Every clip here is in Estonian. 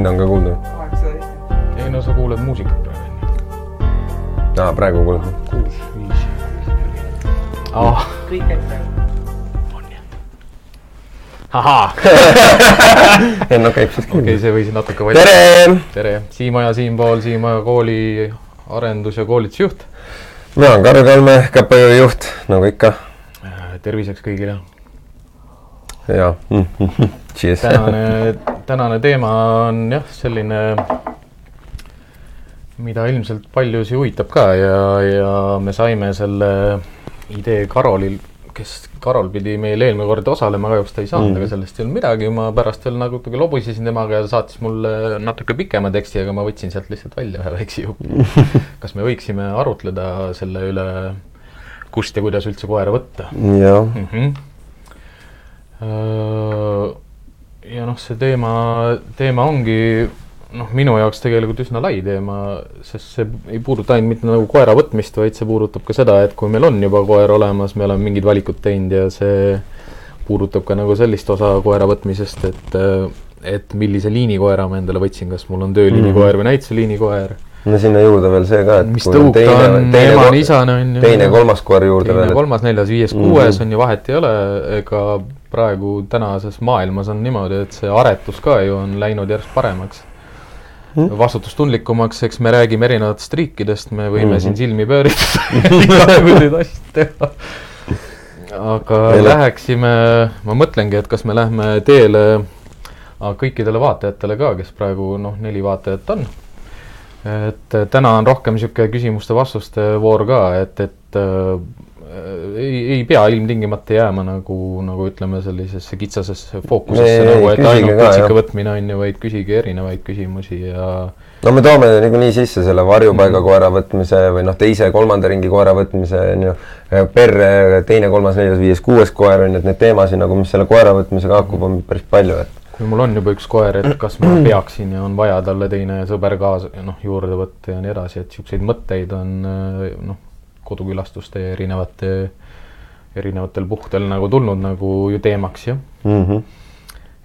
mind on ka kuulda. ei no sa kuuled muusikat praegu. aa, praegu kuuled? kuus, viis. ah, kõik käib praegu. on jah. ahaa, ei no käib siis okei, küll. see võis natuke valida. tere, tere, Siim-Aja Siimpool, Siim-Aja kooli arendus- ja koolitusjuht. mina olen Karl Kalme, Käpajöö juht, nagu ikka. terviseks kõigile. ja cheers. tänane, tänane teema on jah, selline, mida ilmselt paljusid huvitab ka ja, ja me saime selle idee Karolil, kes, Karol pidi meil eelmine kord osalema, kahjuks ta ei saanud mm. -hmm. aga sellest ei olnud midagi, ma pärast veel natuke lobisesin temaga ja saatis mulle natuke pikema teksti, aga ma võtsin sealt lihtsalt välja ühe väikse jupi. kas me võiksime arutleda selle üle, kust ja kuidas üldse koera võtta? jah, mm. -hmm. Ja noh, see teema, teema ongi noh, minu jaoks tegelikult üsna lai teema, sest see ei puuduta ainult mitte nagu koera võtmist, vaid see puudutab ka seda, et kui meil on juba koer olemas, me oleme mingid valikud teinud ja see puudutab ka nagu sellist osa koera võtmisest, et et millise liinikoera ma endale võtsin, kas mul on tööliinikoer või näitseliinikoer, no sinna juurde veel see ka, et mis tõuk ta on, emane, isane on ju. teine, kolmas koer juurde teine, veel. kolmas, neljas, viies, kuues on ju vahet ei ole, ega praegu tänases maailmas on niimoodi, et see aretus ka ju on läinud järjest paremaks Mhm. vastutustundlikumaks, eks me räägime erinevatest riikidest, me võime Mhm. siin silmi pööritada igasuguseid asju teha. aga Meil- läheksime, ma mõtlengi, et kas me lähme teele kõikidele vaatajatele ka, kes praegu noh, neli vaatajat on. Et äh, täna on rohkem niisugune küsimuste-vastuste voor ka, et, et äh, ei, ei pea ilmtingimata jääma nagu, nagu ütleme, sellisesse kitsasesse fookusesse Ei, ei, nagu, et ainult ka, kutsika jah. võtmine on ju, vaid küsige erinevaid küsimusi ja no me toome niikuinii sisse selle varjupaiga koera võtmise või noh, teise, kolmanda ringi koera võtmise on ju, perre teine, kolmas, neljas, viies, kuues koer on ju, et neid teemasid nagu, mis selle koera võtmisega haakub, on päris palju, et mul on juba üks koer, et kas ma peaksin ja on vaja talle teine sõber kaasa, noh, juurde võtta ja nii edasi, et niisuguseid mõtteid on äh, noh, kodukülastuste ja erinevate, erinevatel puhkudel nagu tulnud nagu ju teemaks jah. mm. -hmm.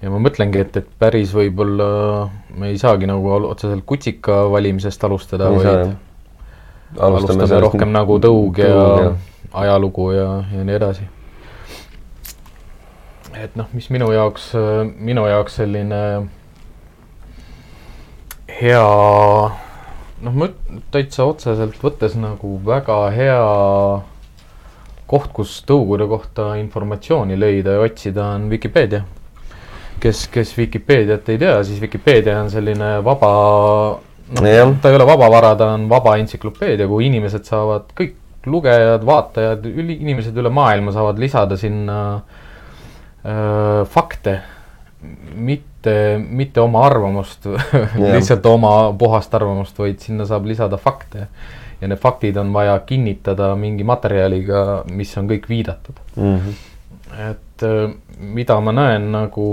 ja ma mõtlengi, et, et päris võib-olla me ei saagi nagu otseselt kutsika valimisest alustada, vaid alustame, alustame rohkem nagu tõug ja tõug ja- ajalugu ja, ja nii edasi. Et noh, mis minu jaoks, minu jaoks selline hea, noh, ma täitsa otseselt võttes nagu väga hea koht, kus tõugude kohta informatsiooni leida ja otsida, on Vikipeedia. kes, kes Vikipeediat ei tea, siis Vikipeedia on selline vaba, noh, ta ei ole vabavara, ta on vaba entsüklopeedia, kuhu inimesed saavad, kõik lugejad, vaatajad, üli-, inimesed üle maailma saavad lisada sinna öö, fakte, mitte, mitte oma arvamust lihtsalt oma puhast arvamust, vaid sinna saab lisada fakte. ja need faktid on vaja kinnitada mingi materjaliga, mis on kõik viidatud. Mm -hmm. et äh, mida ma näen nagu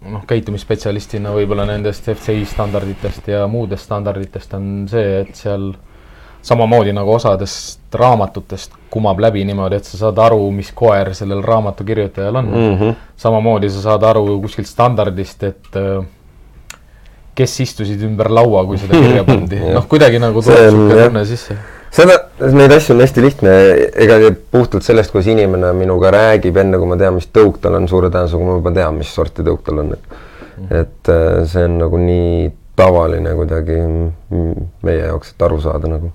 noh, käitumisspetsialistina võib-olla nendest FCI standarditest ja muudest standarditest on see, et seal samamoodi nagu osadest raamatutest kumab läbi niimoodi, et sa saad aru, mis koer sellel raamatu kirjutajal on Mm -hmm. samamoodi sa saad aru kuskilt standardist, et äh, kes istusid ümber laua, kui seda kirja pandi, noh, kuidagi nagu tuleb niisugune tunne sisse. seda, neid asju on hästi lihtne, ega puhtalt sellest, kuidas inimene minuga räägib, enne kui ma tean, mis tõuk tal on, suure tõenäosusega ma juba tean, mis sorti tõuk tal on, et et äh, see on nagu nii tavaline kuidagi meie jaoks, et aru saada nagu.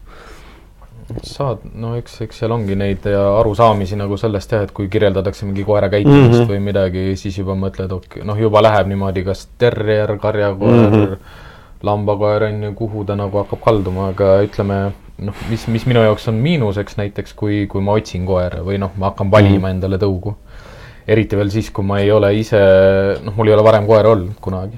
saad, no eks, eks seal ongi neid arusaamisi nagu sellest jah, et kui kirjeldatakse mingi koera käitumist mm. -hmm. või midagi, siis juba mõtled, okei, noh, juba läheb niimoodi, kas terrier, karjakoer mm. -hmm. lambakoer on ju, kuhu ta nagu hakkab kalduma, aga ütleme noh, mis, mis minu jaoks on miinuseks näiteks, kui, kui ma otsin koera või noh, ma hakkan valima mm. -hmm. endale tõugu. eriti veel siis, kui ma ei ole ise, noh, mul ei ole varem koera olnud kunagi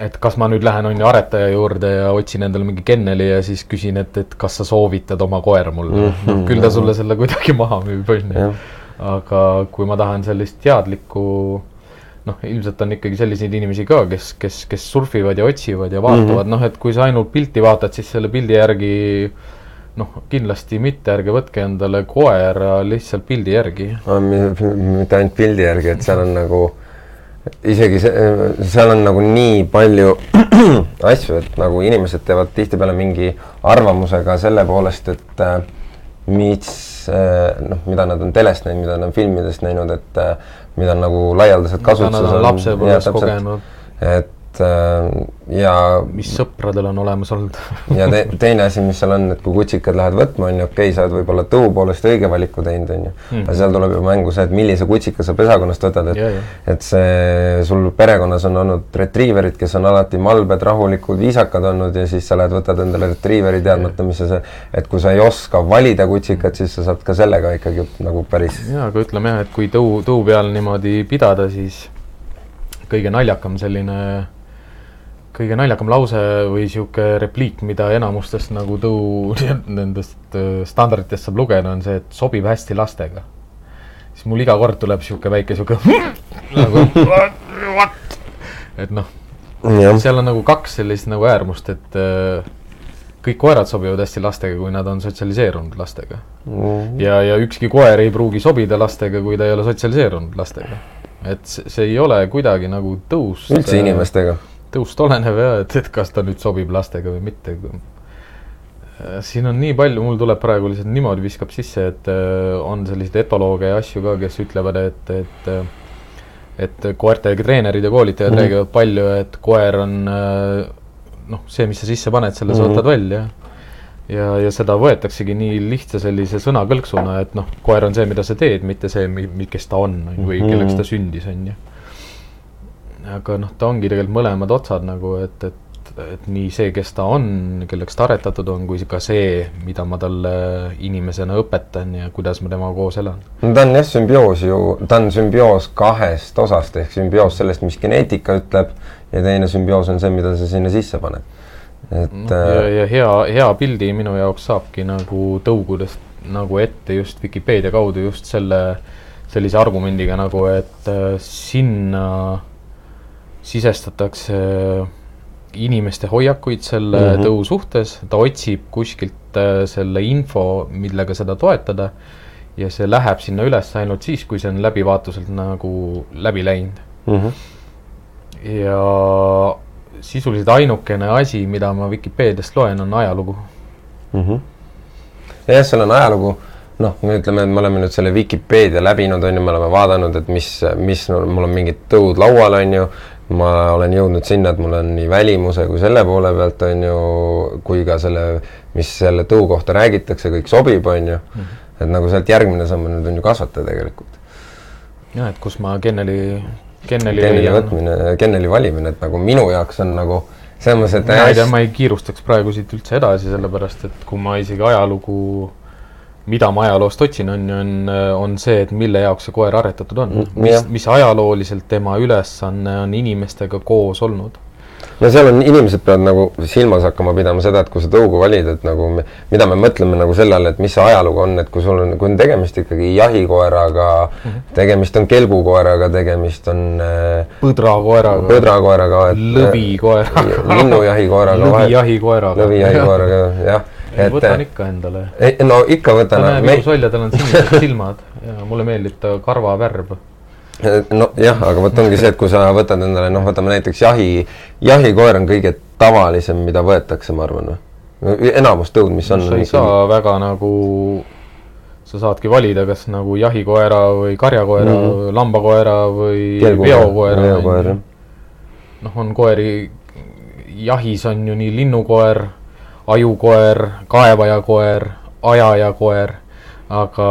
et kas ma nüüd lähen, on ju, aretaja juurde ja otsin endale mingi kenneli ja siis küsin, et, et kas sa soovitad oma koera mulle mm. -hmm. küll ta sulle selle kuidagi maha müüb, on ju aga kui ma tahan sellist teadlikku, noh, ilmselt on ikkagi selliseid inimesi ka, kes, kes, kes surfivad ja otsivad ja vaatavad mm. -hmm., noh, et kui sa ainult pilti vaatad, siis selle pildi järgi noh, kindlasti mitte, ärge võtke endale koera lihtsalt pildi järgi. mitte ainult pildi järgi, et seal on nagu isegi see, seal on nagu nii palju asju, et nagu inimesed teevad tihtipeale mingi arvamusega selle poolest, et äh, mis äh, noh, mida nad on telest näinud, mida nad on filmidest näinud, et äh, mida on nagu laialdaselt kasutuses lapsepõlves kogenud. et äh, ja mis sõpradel on olemas olnud ja te, teine asi, mis seal on, et kui kutsikad lähevad võtma, on ju, okei okay,, sa oled võib-olla tõu poolest õige valiku teinud, on ju. Mhm. aga seal tuleb ju mängu see, et millise kutsika sa pesakonnast võtad, et Ja, ja. et see, sul perekonnas on olnud retriiverid, kes on alati malbed, rahulikud, viisakad olnud ja siis sa lähed, võtad endale retriiveri teadmata, mis see, et kui sa ei oska valida kutsikat, siis sa saad ka sellega ikkagi nagu päris jaa, aga ütleme jah, et kui tõu, tõu peal niimoodi pidada, siis kõige naljakam selline, kõige naljakam lause või sihuke repliik, mida enamustest nagu tõu nendest äh, standarditest saab lugeda, on see, et sobib hästi lastega. siis mul iga kord tuleb sihuke väike sihuke nagu what? et noh, seal on nagu kaks sellist nagu äärmust, et äh, kõik koerad sobivad hästi lastega, kui nad on sotsialiseerunud lastega ja, ja ükski koer ei pruugi sobida lastega, kui ta ei ole sotsialiseerunud lastega. et see, see ei ole kuidagi nagu tõust. üldse inimestega tõust olenev ja et, et kas ta nüüd sobib lastega või mitte. siin on nii palju, mul tuleb praegu lihtsalt niimoodi viskab sisse, et äh, on selliseid etolooge ja asju ka, kes ütlevad, et, et äh, et koerte treenerid ja koolitajad mm. -hmm. räägivad palju, et koer on äh, noh, see, mis sa sisse paned, selle sa Mhm. võtad välja. ja, ja seda võetaksegi nii lihtsa sellise sõnakõlksuna, et noh, koer on see, mida sa teed, mitte see, kes ta on või Mhm. kelleks ta sündis, on ju aga noh, ta ongi tegelikult mõlemad otsad nagu, et, et, et nii see, kes ta on, kelleks ta aretatud on, kui ka see, mida ma talle inimesena õpetan ja kuidas ma temaga koos elan. no ta on jah, sümbioos ju, ta on sümbioos kahest osast ehk sümbioos sellest, mis geneetika ütleb ja teine sümbioos on see, mida sa sinna sisse paned. et noh, ja, äh, ja hea, hea pildi minu jaoks saabki nagu tõugudest nagu ette just Vikipeedia kaudu just selle, sellise argumendiga nagu, et äh, sinna sisestatakse inimeste hoiakuid selle mm. -hmm. tõu suhtes, ta otsib kuskilt äh, selle info, millega seda toetada ja see läheb sinna üles ainult siis, kui see on läbivaatuselt nagu läbi läinud mhm. ja sisuliselt ainukene asi, mida ma Vikipeediast loen, on ajalugu. Mhm. ja jah, seal on ajalugu, noh, me ütleme, et me oleme nüüd selle Vikipeedia läbinud, on ju, me oleme vaadanud, et mis, mis mul on mingid tõud laual, on ju, ma olen jõudnud sinna, et mul on nii välimuse kui selle poole pealt, on ju, kui ka selle, mis selle tõu kohta räägitakse, kõik sobib, on ju. et nagu sealt järgmine samm nüüd on ju kasvataja tegelikult. jah, et kus ma Kenneli, Kenneli Kenneli võtmine, Kenneli valimine, et nagu minu jaoks on nagu selles mõttes, et mina ei tea, ma ei kiirustaks praegu siit üldse edasi, sellepärast et kui ma isegi ajalugu, mida ma ajaloost otsin, on, on, on see, et mille jaoks see koer aretatud on Mm,. mis mis ajalooliselt tema ülesanne on inimestega koos olnud. no seal on, inimesed peavad nagu silmas hakkama pidama seda, et kui sa tõugu valid, et nagu me, mida me mõtleme nagu selle all, et mis see ajalugu on, et kui sul on, kui on tegemist ikkagi jahikoeraga mm. -hmm. tegemist on kelgukoeraga, tegemist on äh, põdrakoeraga, põdrakoeraga, lõvikoeraga, linnujahikoeraga, lõvijahikoeraga. lõvijahikoeraga, jah. Et võtan ikka endale. ei, no ikka ta võtan näeb me, ilus välja, tal on sinised silmad ja mulle meeldib ta karvavärv. nojah, aga vot ongi see, et kui sa võtad endale, noh, võtame näiteks jahi, jahikoer on kõige tavalisem, mida võetakse, ma arvan enamus tõud, mis on. sa ei saa väga nagu, sa saadki valida, kas nagu jahikoera või karjakoera mm. -hmm. lambakoera või veokoera. noh, on koeri, jahis on ju nii linnukoer, ajukoer, kaevajakoer, ajajakoer, aga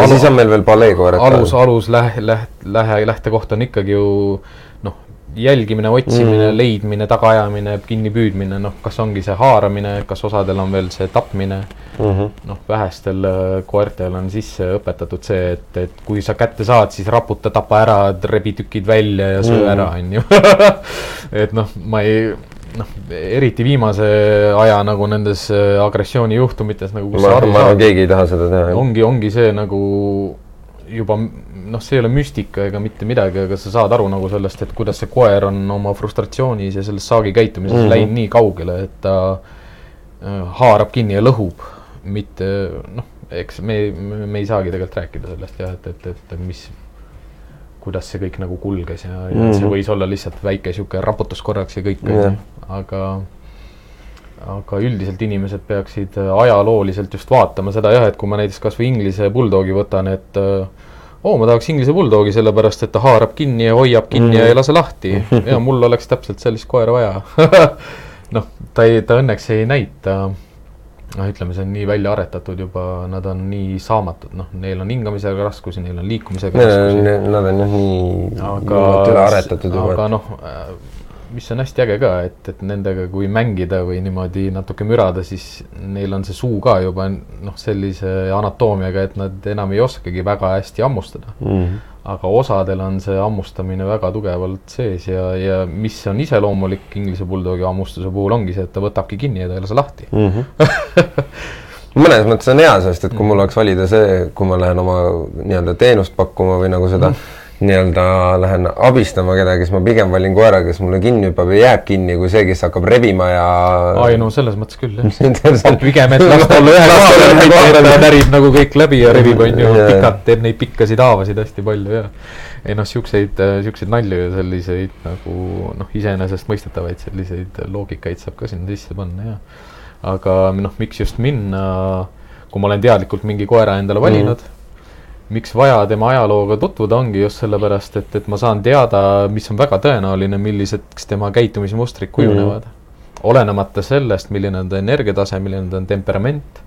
ja siis on meil veel paleekoerad alus, alus lähe, läht-, lähe, lähtekoht on ikkagi ju noh, jälgimine, otsimine mm., leidmine, tagaajamine, kinnipüüdmine, noh, kas ongi see haaramine, kas osadel on veel see tapmine mm. -hmm. noh, vähestel äh, koertel on sisse õpetatud see, et, et kui sa kätte saad, siis raputa, tapa ära, rebi tükid välja ja söö Mhm. ära, on ju. et noh, ma ei, noh, eriti viimase aja nagu nendes äh, agressioonijuhtumites nagu, ma, arvan, keegi ei taha seda teha. ongi, ongi see nagu juba noh, see ei ole müstika ega mitte midagi, aga sa saad aru nagu sellest, et kuidas see koer on oma frustratsioonis ja selles saagi käitumises mm Mhm. -hmm. läinud nii kaugele, et ta äh, haarab kinni ja lõhub, mitte noh, eks me, me, ei saagi tegelikult rääkida sellest jah, et, et, et mis, kuidas see kõik nagu kulges ja, ja Mhm. see võis olla lihtsalt väike sihuke raputus korraks ja kõik Jah. Aga aga üldiselt inimesed peaksid äh, ajalooliselt just vaatama seda jah, et kui ma näiteks kasvõi Inglise buldoogi võtan, et äh, oo, ma tahaks Inglise buldoogi sellepärast, et ta haarab kinni ja hoiab kinni Mhm. ja ei lase lahti ja mul oleks täpselt sellist koera vaja. noh, ta ei, ta õnneks ei näita, noh, ütleme, see on nii välja aretatud juba, nad on nii saamatud, noh, neil on hingamisega raskusi, neil on liikumisega raskusi. Nad on jah nii aga üle aretatud juba aga. noh, mis on hästi äge ka, et, et nendega, kui mängida või niimoodi natuke mürada, siis neil on see suu ka juba noh, sellise anatoomiaga, et nad enam ei oskagi väga hästi hammustada. Mhm. aga osadel on see hammustamine väga tugevalt sees ja, ja mis on iseloomulik Inglise buldoogi hammustuse puhul ongi see, et ta võtabki kinni ja ta ei lase lahti. mõnes mõttes on hea, sest et kui mul oleks valida see, kui ma lähen oma nii-öelda teenust pakkuma või nagu seda nii-öelda lähen abistama kedagi, siis ma pigem valin koera, kes mulle kinni hüppab ja jääb kinni, kui see, kes hakkab rebima ja ai no selles mõttes küll jah. Pigem, et las ta olla ühe koha peal, mitte et ta närib nagu kõik läbi ja rebib, on ju, Jaa, jaa. pikalt teeb neid pikkasid haavasid hästi palju ja ei noh, siukseid, siukseid nalju ja selliseid nagu noh, iseenesestmõistetavaid selliseid loogikaid saab ka sinna sisse panna ja aga noh, miks just minna, kui ma olen teadlikult mingi koera endale valinud mm, -hmm. Miks vaja tema ajalooga tutvuda, ongi just sellepärast, et, et ma saan teada, mis on väga tõenäoline, milliseks tema käitumismustrid kujunevad mm. -hmm. olenemata sellest, milline on ta energiatase, milline on ta temperament,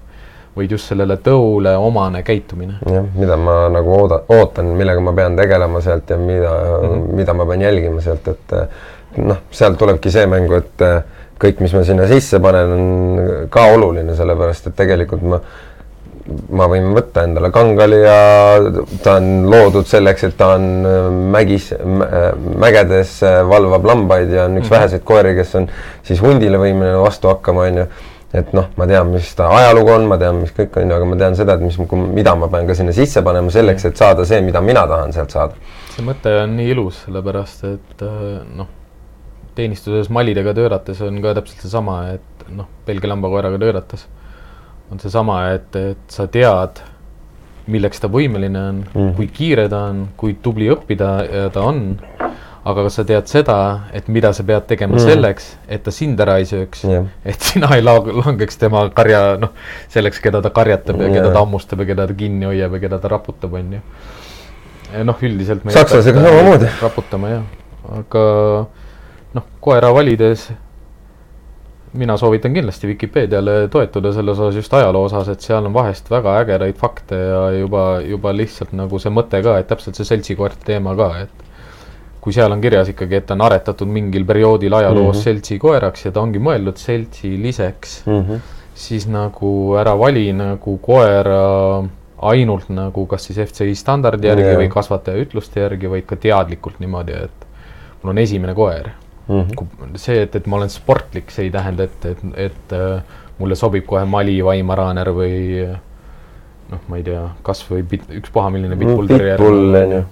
vaid just sellele tõule omane käitumine. jah, mida ma nagu ooda-, ootan, millega ma pean tegelema sealt ja mida mm, -hmm. mida ma pean jälgima sealt, et noh, sealt tulebki see mängu, et kõik, mis ma sinna sisse panen, on ka oluline, sellepärast et tegelikult ma ma võin võtta endale kangali ja ta on loodud selleks, et ta on äh, mägis, mägedes äh, valvab lambaid ja on üks mm -hmm. väheseid koeri, kes on siis hundile võimeline vastu hakkama, on ju et noh, ma tean, mis ta ajalugu on, ma tean, mis kõik on ju, aga ma tean seda, et mis, mida ma pean ka sinna sisse panema selleks, et saada see, mida mina tahan sealt saada. see mõte on nii ilus, sellepärast et äh, noh, teenistuses malidega töörates on ka täpselt seesama, et noh, Belgia lambakoeraga töörates on seesama, et, et sa tead, milleks ta võimeline on mm, kui kiire ta on, kui tubli õppida ta on, aga kas sa tead seda, et mida sa pead tegema mm selleks, et ta sind ära ei sööks Jah. et sina ei la- langeks tema karja, noh, selleks, keda ta karjatab ja keda Jaa. ta hammustab ja keda ta kinni hoiab ja keda ta raputab, on ju. noh, üldiselt Sakslasega samamoodi. raputama jah, aga noh, koera valides mina soovitan kindlasti Vikipeediale toetuda selles osas just ajaloo osas, et seal on vahest väga ägedaid fakte ja juba, juba lihtsalt nagu see mõte ka, et täpselt see seltsikoerte teema ka, et kui seal on kirjas ikkagi, et ta on aretatud mingil perioodil ajaloos mm. -hmm. seltsikoeraks ja ta ongi mõeldud seltsiliseks Mm -hmm. siis nagu ära vali nagu koera ainult nagu kas siis FCI standardi järgi Jaa. või kasvataja ütluste järgi, vaid ka teadlikult niimoodi, et mul on esimene koer. Mhm. see, et, et ma olen sportlik, see ei tähenda, et, et, et äh, mulle sobib kohe Mali, Weimaraner või äh, noh, ma ei tea, kasvõi pit-, ükspuha milline pitbull terrier Pitbull ju.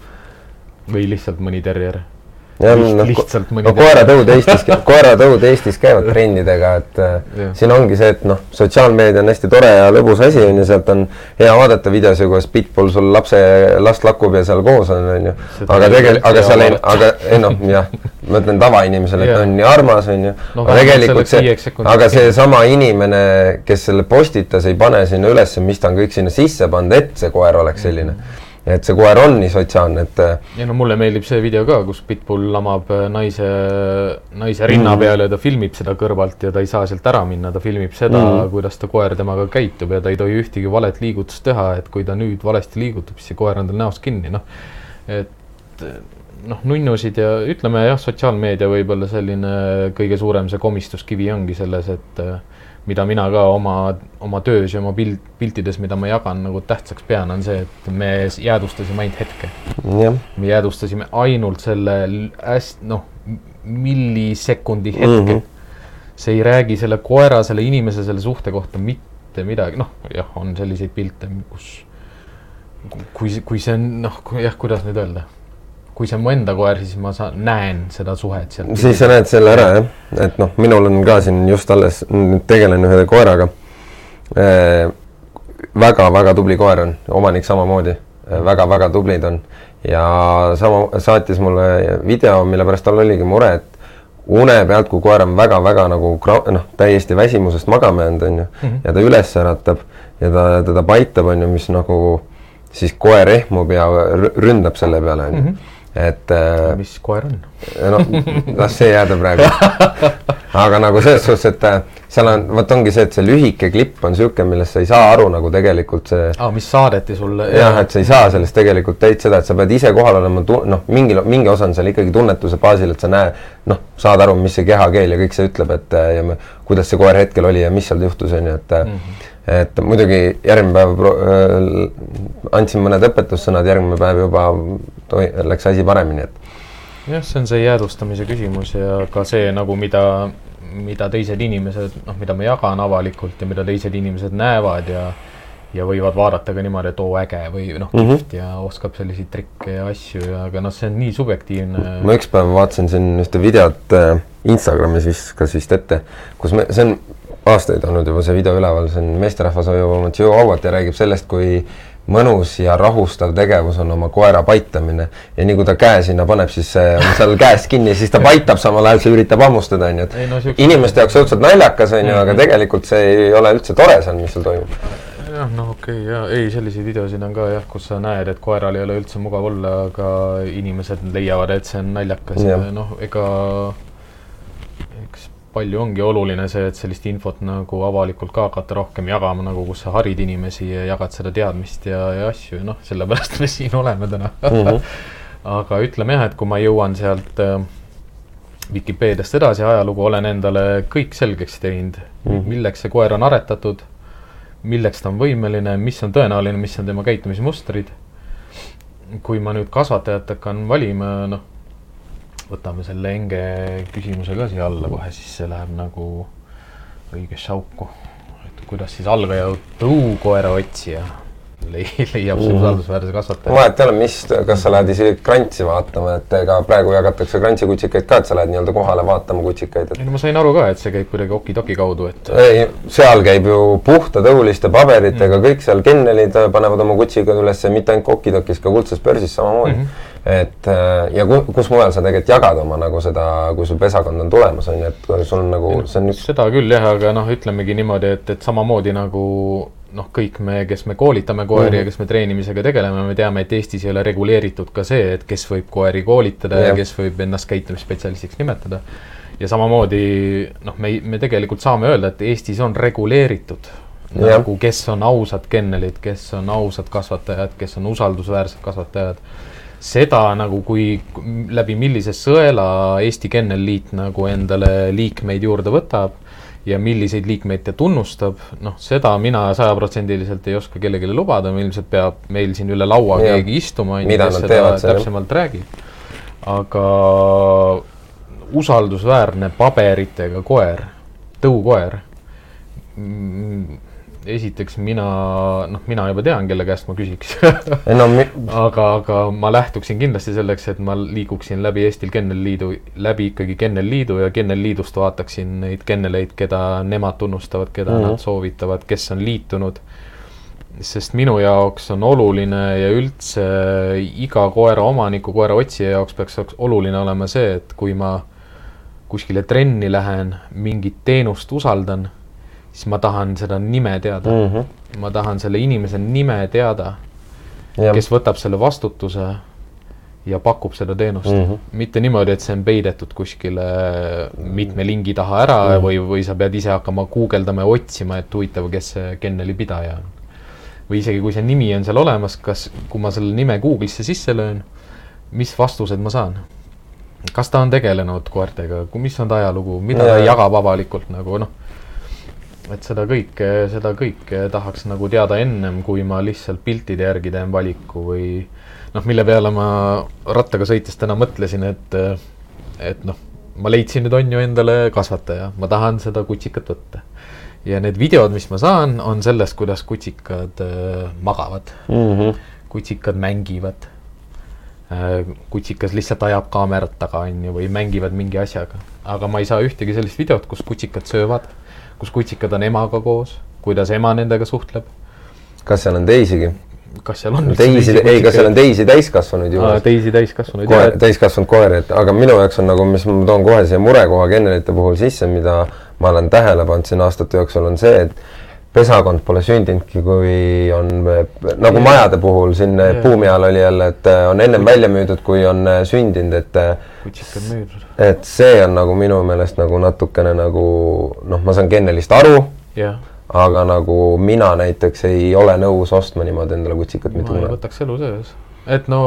või lihtsalt mõni terrier. jah, noh, lihtsalt mõni no koeratõud Eestis, koeratõud Eestis käivad trendidega, et äh, Jah. siin ongi see, et noh, sotsiaalmeedia on hästi tore ja lõbus asi on ju, sealt on hea vaadata videosi, kuidas Pitbull sul lapse, last lakub ja seal koos on, on ju. Aga tegelikult, aga seal ei, aga ei noh, jah, ma ütlen tavainimesele, et Jah. ta on nii armas, on ju. No aga tegelikult see aga seesama inimene, kes selle postitas, ei pane sinna üles, mis ta on kõik sinna sisse pannud, et see koer oleks selline. Et see koer on nii sotsiaalne, et äh, ja no mulle meeldib see video ka, kus Pitbull lamab äh, naise, naise rinna peale ja ta filmib seda kõrvalt ja ta ei saa sealt ära minna, ta filmib seda mm, kuidas ta koer temaga käitub ja ta ei tohi ühtegi valet liigutust teha, et kui ta nüüd valesti liigutab, siis see koer on tal näost kinni, noh. et noh, nunnusid ja ütleme jah, sotsiaalmeedia võib-olla selline kõige suurem see komistuskivi ongi selles, et äh, mida mina ka oma, oma töös ja oma pilt, piltides, mida ma jagan nagu tähtsaks pean, on see, et me jäädvustasime ainult hetke jah, me jäädvustasime ainult selle hästi noh, millisekundi hetke mm. -hmm. see ei räägi selle koera, selle inimese, selle suhte kohta mitte midagi, noh jah, on selliseid pilte, kus kui, kui see on noh, jah, kuidas nüüd öelda, kui see on mu enda koer, siis ma saan, näen seda suhet sealt. siis sa näed selle ära jah, et noh, minul on ka siin just alles, nüüd tegelen ühe koeraga. Väga-väga tubli koer on, omanik samamoodi. Väga-väga tublid on. Ja sama saatis mulle video, mille pärast tal oligi mure, et une pealt, kui koer on väga-väga nagu noh, täiesti väsimusest magama jäänud, onju, ja ta üles äratab ja ta teda paitab, onju, mis nagu siis koer ehmub ja rü- ründab selle peale, onju. Et äh, mis koer on? noh, las see jääda praegu. aga nagu selles suhtes, et äh, seal on, vot ongi see, et see lühike klipp on niisugune, millest sa ei saa aru nagu tegelikult see aa, mis saadeti sulle? jah, et sa ei saa sellest tegelikult täit seda, et sa pead ise kohal olema, noh, mingil, mingi osa on seal ikkagi tunnetuse baasil, et sa näed, noh, saad aru, mis see kehakeel ja kõik see ütleb, et äh, ja me- kuidas see koer hetkel oli ja mis seal juhtus, on ju, et mm -hmm. Et muidugi järgmine päev äh, andsin mõned õpetussõnad, järgmine päev juba toi- läks asi paremini, et jah, see on see jäädvustamise küsimus ja ka see nagu, mida, mida teised inimesed, noh, mida ma jagan avalikult ja mida teised inimesed näevad ja ja võivad vaadata ka niimoodi, et oo äge või noh, Mhm. kihvt ja oskab selliseid trikke ja asju ja aga noh, see on nii subjektiivne. ma üks päev vaatasin siin ühte videot äh, Instagramis viskas vist ette, kus me, see on aastaid olnud juba see video üleval, see on meesterahvas hoiab oma tšihhuahuat ja räägib sellest, kui mõnus ja rahustav tegevus on oma koera paitamine. Ja nii kui ta käe sinna paneb, siis see on seal käest kinni siis ta paitab samal ajal, see üritab hammustada, onju, Ei no et siukse- inimeste jaoks õudselt naljakas, onju, aga tegelikult see ei ole üldse tore seal, mis seal toimub. jah, no okei okay, ja ei, selliseid videosid on ka jah, kus sa näed, et koeral ei ole üldse mugav olla, aga inimesed leiavad, et see on naljakas. Ja, ja noh, ega palju ongi oluline see, et sellist infot nagu avalikult ka hakata rohkem jagama, nagu kus sa harid inimesi ja jagad seda teadmist ja, ja asju ja noh, sellepärast me siin oleme täna Mhm. aga ütleme jah, et kui ma jõuan sealt äh, Vikipeediast edasi ajalugu, olen endale kõik selgeks teinud mm, -hmm. milleks see koer on aretatud, milleks ta on võimeline, mis on tõenäoline, mis on tema käitumismustrid. kui ma nüüd kasvatajat hakkan valima, noh, võtame selle enge küsimuse ka siia alla kohe, siis see läheb nagu õigesse auku. et kuidas siis algaja tõukoera otsija lei- leiab see usaldusväärse kasvataja. vahet ei ole, mis, kas sa lähed isegi krantsi vaatama, et ega praegu jagatakse krantsikutsikaid ka, et sa lähed nii-öelda kohale vaatama kutsikaid, et ei no ma sain aru ka, et see käib kuidagi oki-doki kaudu, et ei, seal käib ju puhta tõuliste paberitega mm., kõik seal kennelid panevad oma kutsikad üles, mitte ainult Kokidokis, ka Kuldses börsis samamoodi mm. -hmm. Et äh, ja ku, kus mujal sa tegelikult jagad oma nagu seda, kui sul pesakond on tulemas, on ju, et kui sul on nagu, see on üks, seda küll jah, aga noh, ütlemegi niimoodi, et, et samamoodi nagu noh, kõik me, kes me koolitame koeri mm -hmm. ja kes me treenimisega tegeleme, me teame, et Eestis ei ole reguleeritud ka see, et kes võib koeri koolitada ja, ja kes võib ennast käitumisspetsialistiks nimetada. ja samamoodi noh, me, me tegelikult saame öelda, et Eestis on reguleeritud Jah. nagu, kes on ausad kennelid, kes on ausad kasvatajad, kes on usaldusväärsed kasvatajad seda nagu, kui läbi millise sõela Eesti Kennelliit nagu endale liikmeid juurde võtab ja milliseid liikmeid ta tunnustab, noh, seda mina sajaprotsendiliselt ei oska kellelegi lubada, ilmselt peab meil siin üle laua Jah. keegi istuma, Mida kes nad seda teevad seal, jah. täpsemalt räägib. aga usaldusväärne paberitega koer, tõukoer mm, esiteks mina, noh, mina juba tean, kelle käest ma küsiks no mi, aga, aga ma lähtuksin kindlasti selleks, et ma liiguksin läbi Eestil Kennelliidu, läbi ikkagi Kennelliidu ja Kennelliidust vaataksin neid kenneleid, keda nemad tunnustavad, keda mm Mhm. -hmm. nad soovitavad, kes on liitunud. sest minu jaoks on oluline ja üldse iga koera omaniku, koera otsija jaoks peaks oluline olema see, et kui ma kuskile trenni lähen, mingit teenust usaldan, siis ma tahan seda nime teada mm. mm -hmm. ma tahan selle inimese nime teada kes võtab selle vastutuse ja pakub seda teenust mm. -hmm. mitte niimoodi, et see on peidetud kuskile mitme lingi taha ära mm -hmm. või, või sa pead ise hakkama guugeldama ja otsima, et huvitav, kes see kenneli pidaja on. või isegi, kui see nimi on seal olemas, kas, kui ma selle nime Google'isse sisse löön, mis vastused ma saan? kas ta on tegelenud koertega, mis on ta ajalugu, mida Jaa. ta jagab avalikult nagu noh, et seda kõike, seda kõike tahaks nagu teada ennem, kui ma lihtsalt piltide järgi teen valiku või noh, mille peale ma rattaga sõites täna mõtlesin, et, et noh, ma leidsin nüüd on ju endale kasvataja, ma tahan seda kutsikat võtta. ja need videod, mis ma saan, on sellest, kuidas kutsikad äh, magavad, Mm -hmm. kutsikad mängivad. kutsikas lihtsalt ajab kaamerat taga, on ju, või mängivad mingi asjaga. aga ma ei saa ühtegi sellist videot, kus kutsikad söövad, kus kutsikad on emaga koos, kuidas ema nendega suhtleb. kas seal on teisigi? kas seal on teisi, ei, kas seal on teisi täiskasvanuid juures? teisi täiskasvanuid koer, täiskasvanud koeri, et aga minu jaoks on nagu, mis ma toon kohe siia murekoha kennelite puhul sisse, mida ma olen tähele pannud siin aastate jooksul, on see, et pesakond pole sündinudki, kui on nagu majade puhul siin Jaa. buumi ajal oli jälle, et äh, on ennem välja müüdud, kui on äh, sündinud, et äh, kutsikad müüdud. et see on nagu minu meelest nagu natukene nagu noh, ma saan kennelist aru, jah, aga nagu mina näiteks ei ole nõus ostma niimoodi endale kutsikat mitte kunagi. võtaks elu sees. et no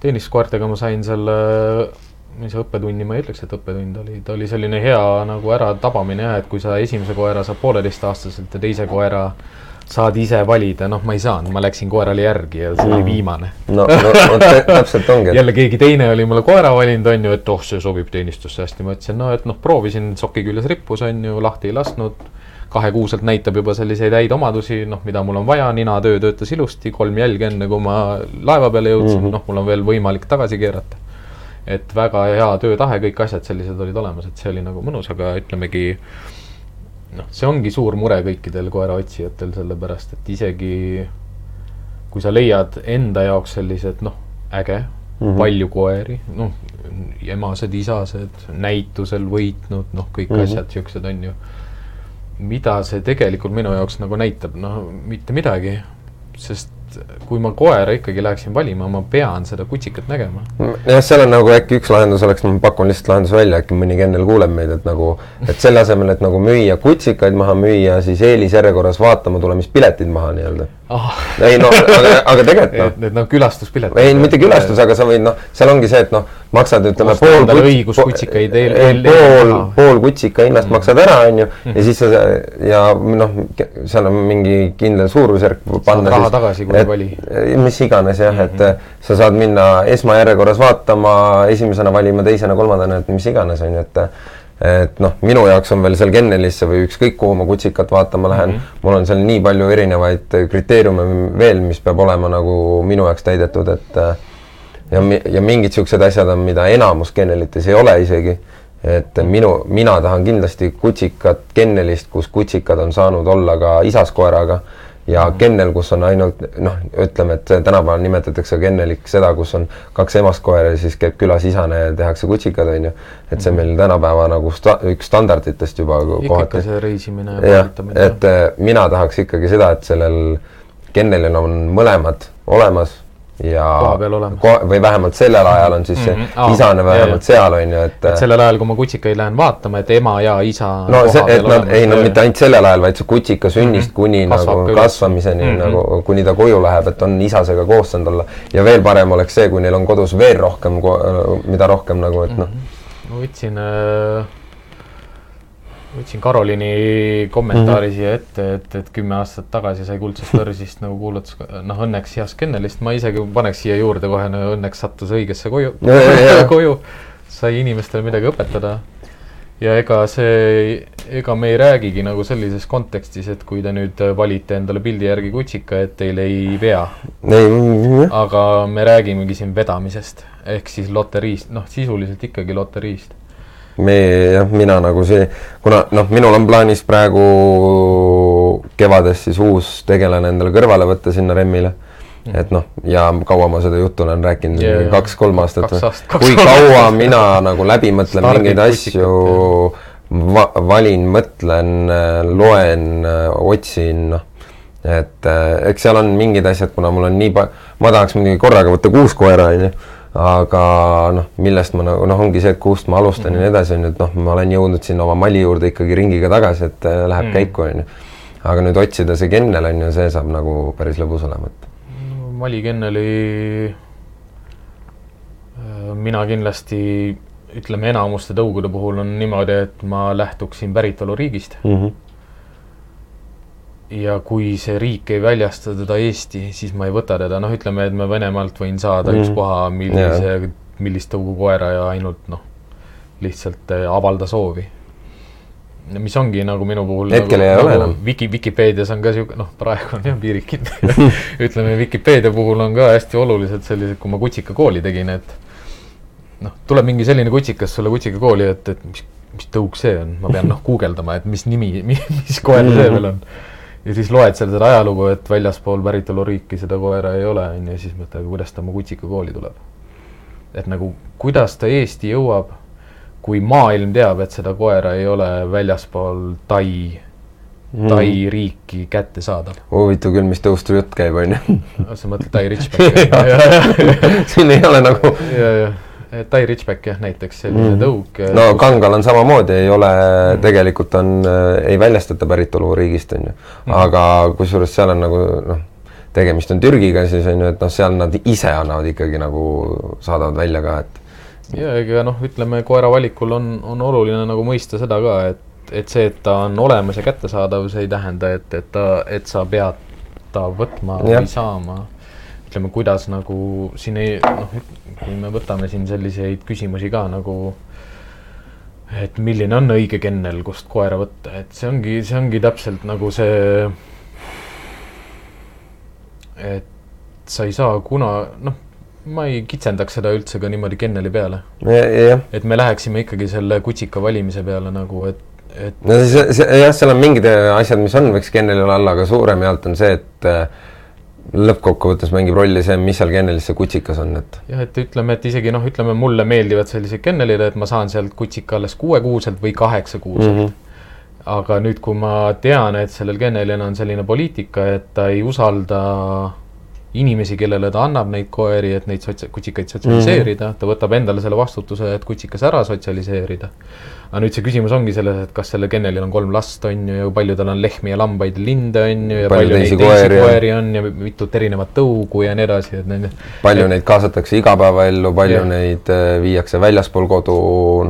tenniskoertega ma sain selle, mis õppetunni, ma ei ütleks, et õppetund oli, ta oli selline hea nagu äratabamine jah, et kui sa esimese koera saad pooleteistaastaselt ja teise koera saad ise valida, noh, ma ei saanud, ma läksin koerale järgi ja see oli Mhm. viimane. no, no täpselt ongi, jälle keegi teine oli mulle koera valinud, on ju, et oh, see sobib teenistusse hästi, ma ütlesin, no et noh, proovisin, soki küljes rippus, on ju, lahti ei lasknud. kahekuuselt näitab juba selliseid häid omadusi, noh, mida mul on vaja, ninatöö töötas ilusti, kolm jälge enne kui ma laeva peale jõudsin mm. -hmm. noh, mul on veel võimalik tagasi keerata. Et väga hea töötahe, kõik asjad sellised olid olemas, et see oli nagu mõnus, aga ütlemegi noh, see ongi suur mure kõikidel koeraotsijatel, sellepärast et isegi kui sa leiad enda jaoks sellised noh, äge mm. -hmm. palju koeri, noh, emased, isased, näitusel võitnud, noh, kõik mm. -hmm. asjad siuksed on ju. mida see tegelikult minu jaoks nagu näitab, no mitte midagi, sest kui ma koera ikkagi läheksin valima, ma pean seda kutsikat nägema. jah, seal on nagu äkki üks lahendus oleks, ma pakun lihtsalt lahenduse välja, äkki mõni kennel kuuleb meid, et nagu, et selle asemel, et nagu müüa kutsikaid maha, müüa siis eelisjärjekorras vaatama tulemispiletid maha nii-öelda. ah, ei no, aga, aga tegelikult noh, need noh, külastuspiletid. ei mitte külastus, aga sa võid noh, seal ongi see, et noh, maksad ütleme Osta pool kuts- õigus kutsikaid eel- ei, pool pool kutsika hinnast Mm. maksad ära, on ju, ja siis sa ja noh, seal on mingi kindel suurusjärk panna raha tagasi, kui ei vali. mis iganes jah, et Mhm. äh, sa saad minna esmajärjekorras vaatama, esimesena valima, teisena, kolmandana, et mis iganes, on ju, et et noh, minu jaoks on veel seal kennelisse või ükskõik kuhu ma kutsikat vaatama lähen mm. -hmm. mul on seal nii palju erinevaid kriteeriume veel, mis peab olema nagu minu jaoks täidetud, et äh, ja, ja mingid siuksed asjad on, mida enamus kennelites ei ole isegi. et minu, mina tahan kindlasti kutsikat kennelist, kus kutsikad on saanud olla ka isaskoeraga ja kennel, kus on ainult noh, ütleme, et tänapäeval nimetatakse kenneliks seda, kus on kaks emast koera ja siis käib külas isane ja tehakse kutsikad, on ju. et see on meil tänapäeva nagu sta, üks standarditest juba kohati. see reisimine ja jah, koolitamine. et äh, mina tahaks ikkagi seda, et sellel kennelil on mõlemad olemas ja Kohapeal olemas. ko- või vähemalt sellel ajal on siis mm -hmm. isane jah, vähemalt jah. seal on ju, et et sellel ajal, kui ma kutsikaid lähen vaatama, et ema ja isa no see, et nad olemas. ei no mitte ainult sellel ajal, vaid see kutsika sünnist mm -hmm. kuni Kasvab nagu kasvamiseni mm. -hmm. nagu, kuni ta koju läheb, et on isasega koos saanud olla. ja veel parem oleks see, kui neil on kodus veel rohkem, mida rohkem nagu, et noh, ma võtsin äh,, võtsin Karoliini kommentaari mm -hmm. siia ette, et, et kümme aastat tagasi sai Kuldsest börsist nagu kuulutas, noh õnneks heast kennelist, ma isegi paneks siia juurde kohe, no õnneks sattus õigesse koju koju, sai inimestele midagi õpetada. ja ega see, ega me ei räägigi nagu sellises kontekstis, et kui te nüüd valite endale pildi järgi kutsika, et teil ei vea aga me räägimegi siin vedamisest ehk siis loteriist, noh, sisuliselt ikkagi loteriist. Me jah, mina nagu see, kuna noh, minul on plaanis praegu kevades siis uus tegelane endale kõrvale võtta sinna Remmile. et noh, ja kaua ma seda juttu olen rääkinud ja. kaks-kolm aastat Kaks või aastat- kaks kui kolm kaua aastat. mina nagu läbi mõtlen mingeid asju va-, valin, mõtlen, loen, otsin, noh. et äh, eks seal on mingid asjad, kuna mul on nii pa-, ma tahaks muidugi korraga võtta kuus koera, onju aga noh, millest ma nagu noh, ongi see, et kust ma alustan mm -hmm. ja nii edasi, on ju, et noh, ma olen jõudnud sinna oma mali juurde ikkagi ringiga tagasi, et äh, läheb mm Mhm. -hmm. käiku, on ju. aga nüüd otsida see kennel on ju, see saab nagu päris lõbus olema, et Mali kenneli, mina kindlasti ütleme, enamuste tõugude puhul on niimoodi, et ma lähtuksin päritoluriigist mm. -hmm. Ja kui see riik ei väljasta teda Eesti, siis ma ei võta teda, noh, ütleme, et ma Venemaalt võin saada mm. Mhm. ükspuha millise, millist tõugukoera ja ainult noh, lihtsalt eh, avalda soovi. mis ongi nagu minu puhul Hetkel nagu, ei ole nagu enam. Wiki, Vikipeedias on ka sihuke, noh, praegu on jah piirid kinni ütleme, Vikipeedia puhul on ka hästi olulised sellised, kui ma kutsikakooli tegin, et noh, tuleb mingi selline kutsikas sulle kutsikakooli, et, et mis, mis tõuk see on, ma pean noh guugeldama, et mis nimi, mis koer see veel on. Ja siis loed seal seda ajalugu, et väljaspool päritoluriiki seda koera ei ole, on ju, ja siis mõtled, kuidas ta mu kutsika kooli tuleb. et nagu, kuidas ta Eesti jõuab, kui maailm teab, et seda koera ei ole väljaspool Tai, Tai riiki kättesaadav. huvitav küll, mis tõustu jutt käib, onju. sa mõtled Tai Richbacki? siin ei ole nagu, ja, ja, Tai Richback jah, näiteks selline Mhm. tõug. no Kangal on samamoodi, ei ole, tegelikult on, ei väljastata päritoluriigist, onju. aga kusjuures seal on nagu noh, tegemist on Türgiga siis onju, et noh, seal nad ise annavad ikkagi nagu, saadavad välja ka, et ja ega noh, ütleme koera valikul on, on oluline nagu mõista seda ka, et, et see, et ta on olemas ja kättesaadav, see ei tähenda, et, et ta, et sa pead ta võtma Jah. või saama. ütleme, kuidas nagu siin ei, noh, kui me võtame siin selliseid küsimusi ka nagu et milline on õige kennel, kust koera võtta, et see ongi, see ongi täpselt nagu see, et sa ei saa kuna, noh, ma ei kitsendaks seda üldse ka niimoodi kenneli peale. jah. et me läheksime ikkagi selle kutsika valimise peale nagu, et, et no see, see jah, seal on mingid asjad, mis on, võiks kennelil olla, aga suurem jaolt on see, et lõppkokkuvõttes mängib rolli see, mis seal kennelis see kutsikas on, et jah, et ütleme, et isegi noh, ütleme mulle meeldivad sellised kennelid, et ma saan sealt kutsika alles kuuekuuselt või kaheksakuuselt mm. -hmm. aga nüüd, kui ma tean, et sellel kennelil on selline poliitika, et ta ei usalda inimesi, kellele ta annab neid koeri, et neid sotsia-, kutsikaid sotsialiseerida mm, -hmm. ta võtab endale selle vastutuse, et kutsikas ära sotsialiseerida. Aga nüüd see küsimus ongi selles, et kas sellel kennelil on kolm last, on ju, ja palju tal on lehmi ja lambaid ja linde, on ju, ja Palju palju, teisi neid teisi koeri on. koeri on ja mitut erinevat tõugu ja nii edasi, et need palju neid kaasatakse igapäevaellu, palju Jah. neid äh, viiakse väljaspool kodu,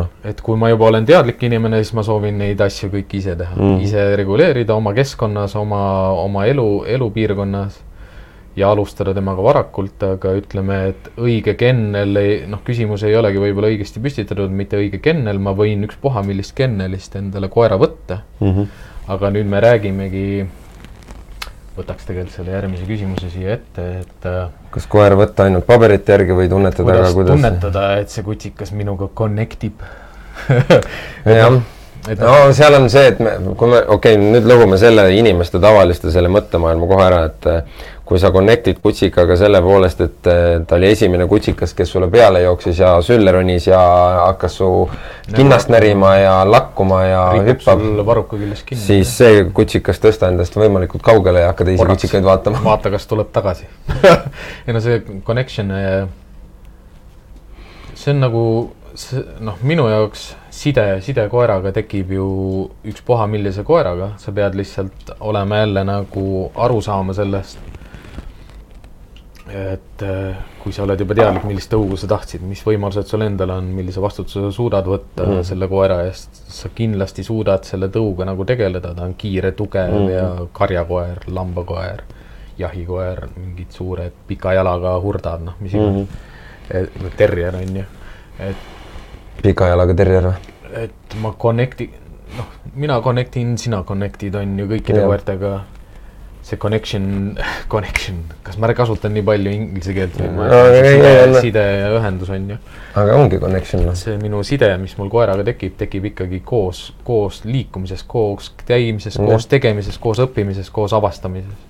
noh, et kui ma juba olen teadlik inimene, siis ma soovin neid asju kõiki ise teha mm., ise reguleerida oma keskkonnas, oma, oma elu, elupiirkonnas ja alustada temaga varakult, aga ütleme, et õige kennel ei, noh, küsimus ei olegi võib-olla õigesti püstitatud, mitte õige kennel, ma võin ükspuha millist kennelist endale koera võtta, mm -hmm. aga nüüd me räägimegi, võtaks tegelikult selle järgmise küsimuse siia ette, et äh, kas koera võtta ainult paberite järgi või tunnetada kuidas ka, kuidas tunnetada, et see kutikas minuga connect ib jah, et no seal on see, et me, kui me, okei okay,, nüüd lõhume selle inimeste tavaliste selle mõttemaailma kohe ära, et äh, kui sa connect'id kutsikaga selle poolest, et äh, ta oli esimene kutsikas, kes sulle peale jooksis ja sülle ronis ja hakkas su kinnast närima ja lakkuma ja hüppab, siis see kutsikas tõsta endast võimalikult kaugele ja hakka teisi Korraks. kutsikaid vaatama. vaata, kas tuleb tagasi ei no see connection, see on nagu see noh, minu jaoks side, side koeraga tekib ju ükspuha millise koeraga, sa pead lihtsalt olema jälle nagu aru saama sellest. Et äh, kui sa oled juba teadlik, millist tõugu sa tahtsid, mis võimalused sul endal on, millise vastutuse sa suudad võtta mm. selle koera eest, sa kindlasti suudad selle tõuga nagu tegeleda, ta on kiire, tugev mm. Mhm. ja karjakoer, lambakoer, jahikoer, mingid suured pika jalaga hurdad, noh, mis iganes mm. -hmm. terrier on ju, et pika jalaga terjer või? et ma connect'i, noh, mina connect in, sina connect'id on ju kõikide Jah. koertega. See connection, connection, kas ma kasutan nii palju inglise keelt või ma No, side side ja ühendus on ju. aga ongi connection noh. see minu side, mis mul koeraga tekib, tekib ikkagi koos, koos liikumises, koos käimises, Jah. koos tegemises, koos õppimises, koos avastamises.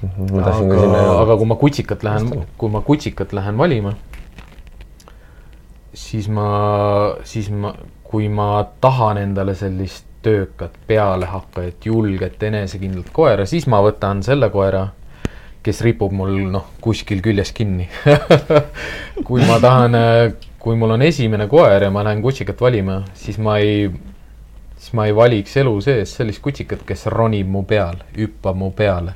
ma tahtsin ka aga aga kui ma kutsikat lähen kui ma kutsikat lähen valima, siis ma, siis ma, kui ma tahan endale sellist töökat pealehakkajat, julget, enesekindlat koera, siis ma võtan selle koera, kes ripub mul noh, kuskil küljes kinni. kui ma tahan, kui mul on esimene koer ja ma lähen kutsikat valima, siis ma ei, siis ma ei valiks elu sees sellist kutsikat, kes ronib mu peal, hüppab mu peale,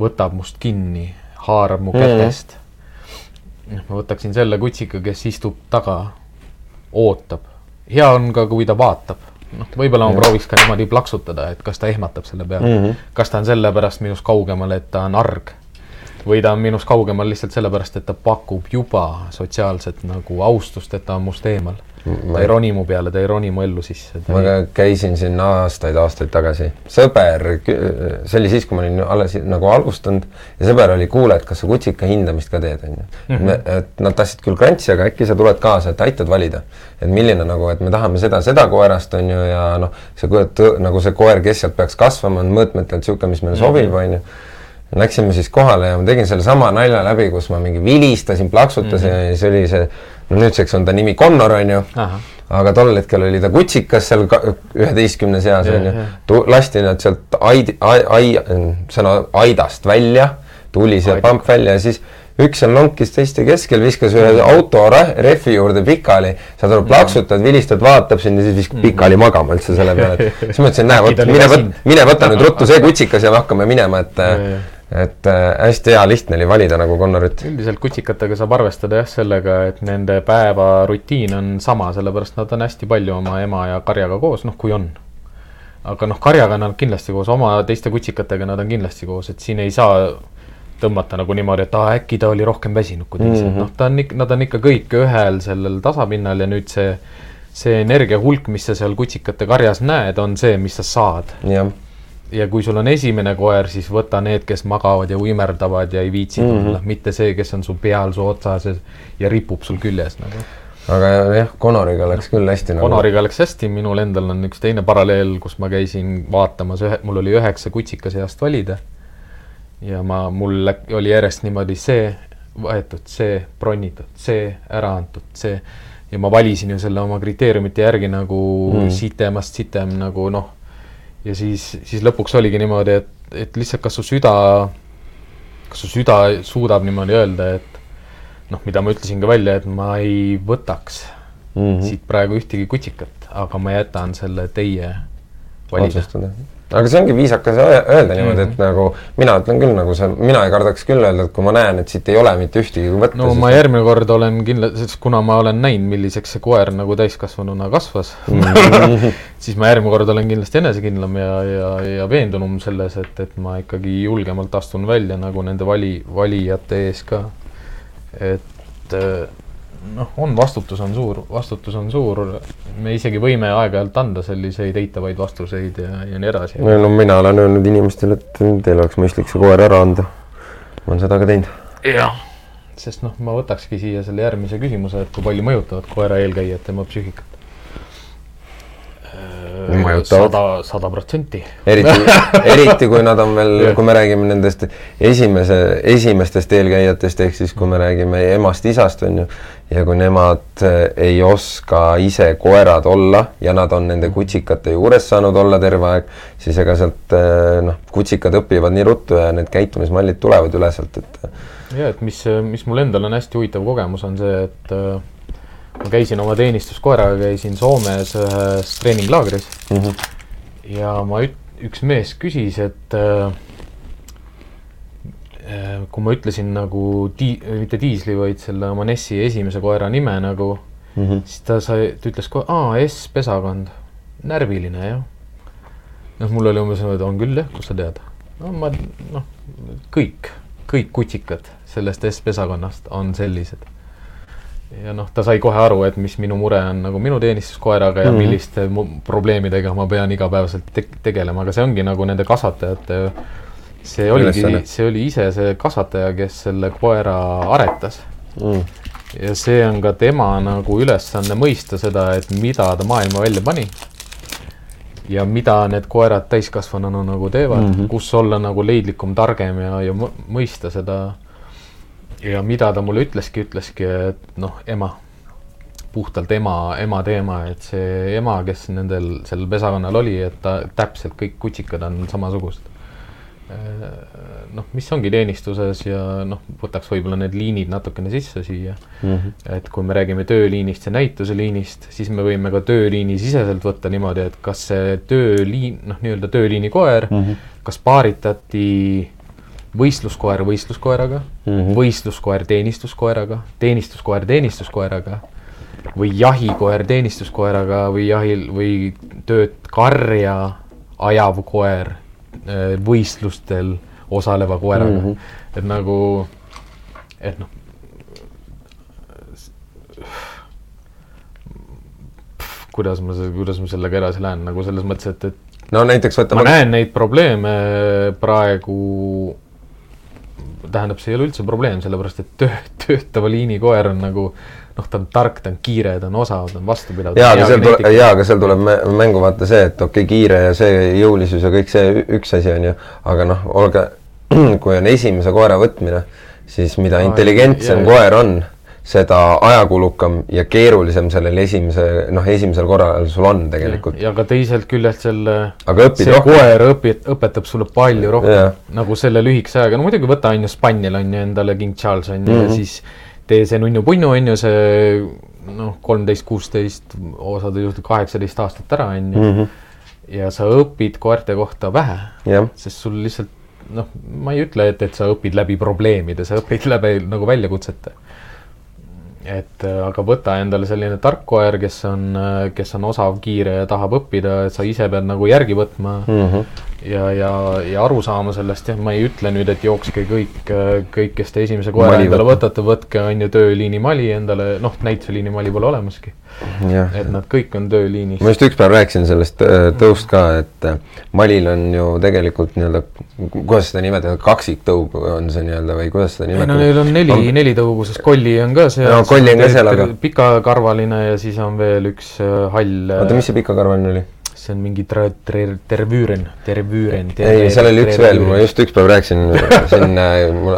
võtab must kinni, haarab mu Mhm. kätest. ma võtaksin selle kutsika, kes istub taga, ootab. hea on ka, kui ta vaatab. noh, võib-olla ma prooviks ka niimoodi plaksutada, et kas ta ehmatab selle peale mm. -hmm. kas ta on sellepärast minust kaugemal, et ta on arg või ta on minust kaugemal lihtsalt sellepärast, et ta pakub juba sotsiaalset nagu austust, et ta on must eemal. Ta ei roni mu peale, ta ei roni mu ellu sisse. ma ka käisin siin aastaid-aastaid tagasi, sõber, see oli siis, kui ma olin alles nagu alustanud ja sõber oli, kuule, et kas sa kutsika hindamist ka teed, onju. et nad tahtsid küll krantsi, aga äkki sa tuled kaasa, et aitad valida. et milline nagu, et me tahame seda, seda koerast, onju, ja noh, see kujut-, nagu see koer, kes sealt peaks kasvama, on mõõtmetelt niisugune, mis meile sobib, onju Läksime siis kohale ja ma tegin sellesama nalja läbi, kus ma mingi vilistasin, plaksutasin mm -hmm. ja siis oli see, no nüüdseks on ta nimi Connor, onju ahah, aga tol hetkel oli ta kutsikas seal üheteistkümne seas onju jah., lasti nad sealt aid-, ai-, ai-, sõna aidast välja, tuli see Aidak. pamp välja ja siis üks seal lonkis teiste keskel, viskas ühe auto ra- rehvi juurde pikali, saad aru, plaksutad, vilistad, vaatab sind ja siis viskab pikali magama üldse selle peale, et siis ma ütlesin, näe, vot mine väsinud. võt-, mine võta nüüd ruttu see kutsikas ja me hakkame minema, et. Et äh, hästi hea lihtne oli valida nagu Connorit. üldiselt kutsikatega saab arvestada jah sellega, et nende päevarutiin on sama, sellepärast nad on hästi palju oma ema ja karjaga koos, noh kui on. aga noh, karjaga nad kindlasti koos, oma teiste kutsikatega nad on kindlasti koos, et siin ei saa tõmmata nagu niimoodi, et aa, äkki ta oli rohkem väsinud kui teised mm. -hmm., noh, ta on nad on ikka kõik ühel sellel tasapinnal ja nüüd see, see energia hulk, mis sa seal kutsikate karjas näed, on see, mis sa saad jah, ja kui sul on esimene koer, siis võta need, kes magavad ja uimerdavad ja ei viitsi Mhm. tulla mm, -hmm. mitte see, kes on su peal, su otsas ja, ja ripub sul küljes nagu. aga jah, Connoriga läks küll hästi nagu Honoriga läks hästi, minul endal on üks teine paralleel, kus ma käisin vaatamas ühe, mul oli üheksa kutsika seast valida. ja ma, mul oli järjest niimoodi see võetud, see bronnitud, see ära antud, see ja ma valisin ju selle oma kriteeriumite järgi nagu mm. sitemast sitem nagu noh, ja siis, siis lõpuks oligi niimoodi, et, et lihtsalt kas su süda, kas su süda suudab niimoodi öelda, et noh, mida ma ütlesin ka välja, et ma ei võtaks mm mm. -hmm. siit praegu ühtegi kutsikat, aga ma jätan selle teie valida. Aga see ongi viisakas öe- öelda niimoodi, et Mhm. nagu mina ütlen küll nagu see, mina ei kardaks küll öelda, et kui ma näen, et siit ei ole mitte ühtegi võtta, no ma järgmine kord olen kindla-, sest kuna ma olen näinud, milliseks see koer nagu täiskasvanuna kasvas Mhm. siis ma järgmine kord olen kindlasti enesekindlam ja, ja, ja veendunum selles, et, et ma ikkagi julgemalt astun välja nagu nende vali, valijate ees ka. et eh, noh, on, vastutus on suur, vastutus on suur, me isegi võime aeg-ajalt anda selliseid eitavaid vastuseid ja, ja nii edasi. no mina olen öelnud inimestele, et teil oleks mõistlik see koer ära anda. ma olen seda ka teinud. jah, sest noh, ma võtakski siia selle järgmise küsimuse, et kui palju mõjutavad koera eelkäijad tema psüühikat? Mõjutavad. sada, sada protsenti. eriti, eriti kui nad on veel Jah., kui me räägime nendest esimese, esimestest eelkäijatest, ehk siis kui me räägime emast-isast, on ju, ja kui nemad eh, ei oska ise koerad olla ja nad on nende kutsikate juures saanud olla terve aeg, siis ega sealt eh, noh, kutsikad õpivad nii ruttu ja need käitumismallid tulevad üle sealt, et ja et mis, mis mul endal on hästi huvitav kogemus, on see, et äh, ma käisin oma teenistuskoeraga, käisin Soomes ühes treeninglaagris mm -hmm. ja ma üks mees küsis, et äh, äh, kui ma ütlesin nagu di-, mitte diisli, vaid selle oma Nessi esimese koera nime nagu, Mm -hmm. siis ta sai, ta ütles kohe, aa, S pesakond, närviline jah. noh, mul oli umbes niimoodi, on küll jah, kust sa tead? no ma noh, kõik, kõik kutsikad sellest S pesakonnast on sellised. Ja noh, ta sai kohe aru, et mis minu mure on nagu minu teenistuskoeraga ja mm. -hmm. milliste probleemidega ma pean igapäevaselt te tegelema, aga see ongi nagu nende kasvatajate, see oligi see oli ise see kasvataja, kes selle koera aretas mm. ja see on ka tema nagu ülesanne mõista seda, et mida ta maailma välja pani. ja mida need koerad täiskasvanuna nagu teevad mm. -hmm. kus olla nagu leidlikum, targem ja, ja mõ- mõista seda. Ja mida ta mulle ütleski, ütleski, et noh, ema, puhtalt ema, ema teema, et see ema, kes nendel, sellel pesakonnal oli, et ta täpselt kõik kutsikad on samasugused noh, mis ongi teenistuses ja noh, võtaks võib-olla need liinid natukene sisse siia Mm -hmm. et kui me räägime tööliinist ja näituseliinist, siis me võime ka tööliini siseselt võtta niimoodi, et kas see tööliin, noh, nii-öelda tööliini koer mm. -hmm. kas paaritati võistluskoer võistluskoeraga mm. -hmm. võistluskoer teenistuskoeraga, teenistuskoer teenistuskoeraga või jahikoer teenistuskoeraga või jahil või tööd karja ajav koer eh, võistlustel osaleva koeraga mm. -hmm. et nagu, et noh, kuidas ma, kuidas ma sellega edasi lähen, nagu selles mõttes, et, et no näiteks ma võtame, näen neid probleeme praegu, tähendab, see ei ole üldse probleem, sellepärast et töö, töötava liini koer on nagu noh, ta on tark, ta on kiire, ta on osav, ta on vastupidav. jaa, aga seal tuleb, jaa, aga seal tuleb mä- mängu vaata see, et okei okay,, kiire ja see jõulisus ja kõik see üks asi on ju, aga noh, olge, kui on esimese koera võtmine, siis mida Aa, intelligentsem koer on, seda ajakulukam ja keerulisem sellel esimese, noh, esimesel korral sul on tegelikult. ja ka teiselt küljest selle, see rohkem. koer õpib, õpetab sulle palju rohkem, nagu selle lühikese ajaga, no muidugi võta on ju Spaniel on ju endale King Charles on ju mm, -hmm. ja siis tee see nunnu-punnu on ju see noh, kolmteist, kuusteist, osadel juhtudel kaheksateist aastat ära on ju. -hmm. ja sa õpid koerte kohta vähe, jah, sest sul lihtsalt noh, ma ei ütle, et, et sa õpid läbi probleemide, sa õpid läbi nagu väljakutsete. Et äh, aga võta endale selline tark koer, kes on, kes on osav, kiire ja tahab õppida, et sa ise pead nagu järgi võtma mm. -hmm. ja, ja, ja aru saama sellest, jah, ma ei ütle nüüd, et jookske kõik, kõik, kes te esimese koera Mali endale võtate, võtke on ju tööliini Mali endale, noh, näituseliini Mali pole olemaski. Et nad kõik on tööliinis ma just ükspäev rääkisin sellest äh, tõust ka, et äh, Malil on ju tegelikult nii-öelda, kuidas seda nimetada, kaksiktõug on see nii-öelda või kuidas seda ei no nimetada? neil on neli, neli tõugu, sest kolli on ka seal. No kolli on ka seal, aga- pikakarvaline ja siis on veel üks äh, hall. oota, mis see pikakarvaline oli? See on mingi tra-, ter-, tervüüren, tervüüren. ei, seal oli üks veel, ma just ükspäev rääkisin siin, mul,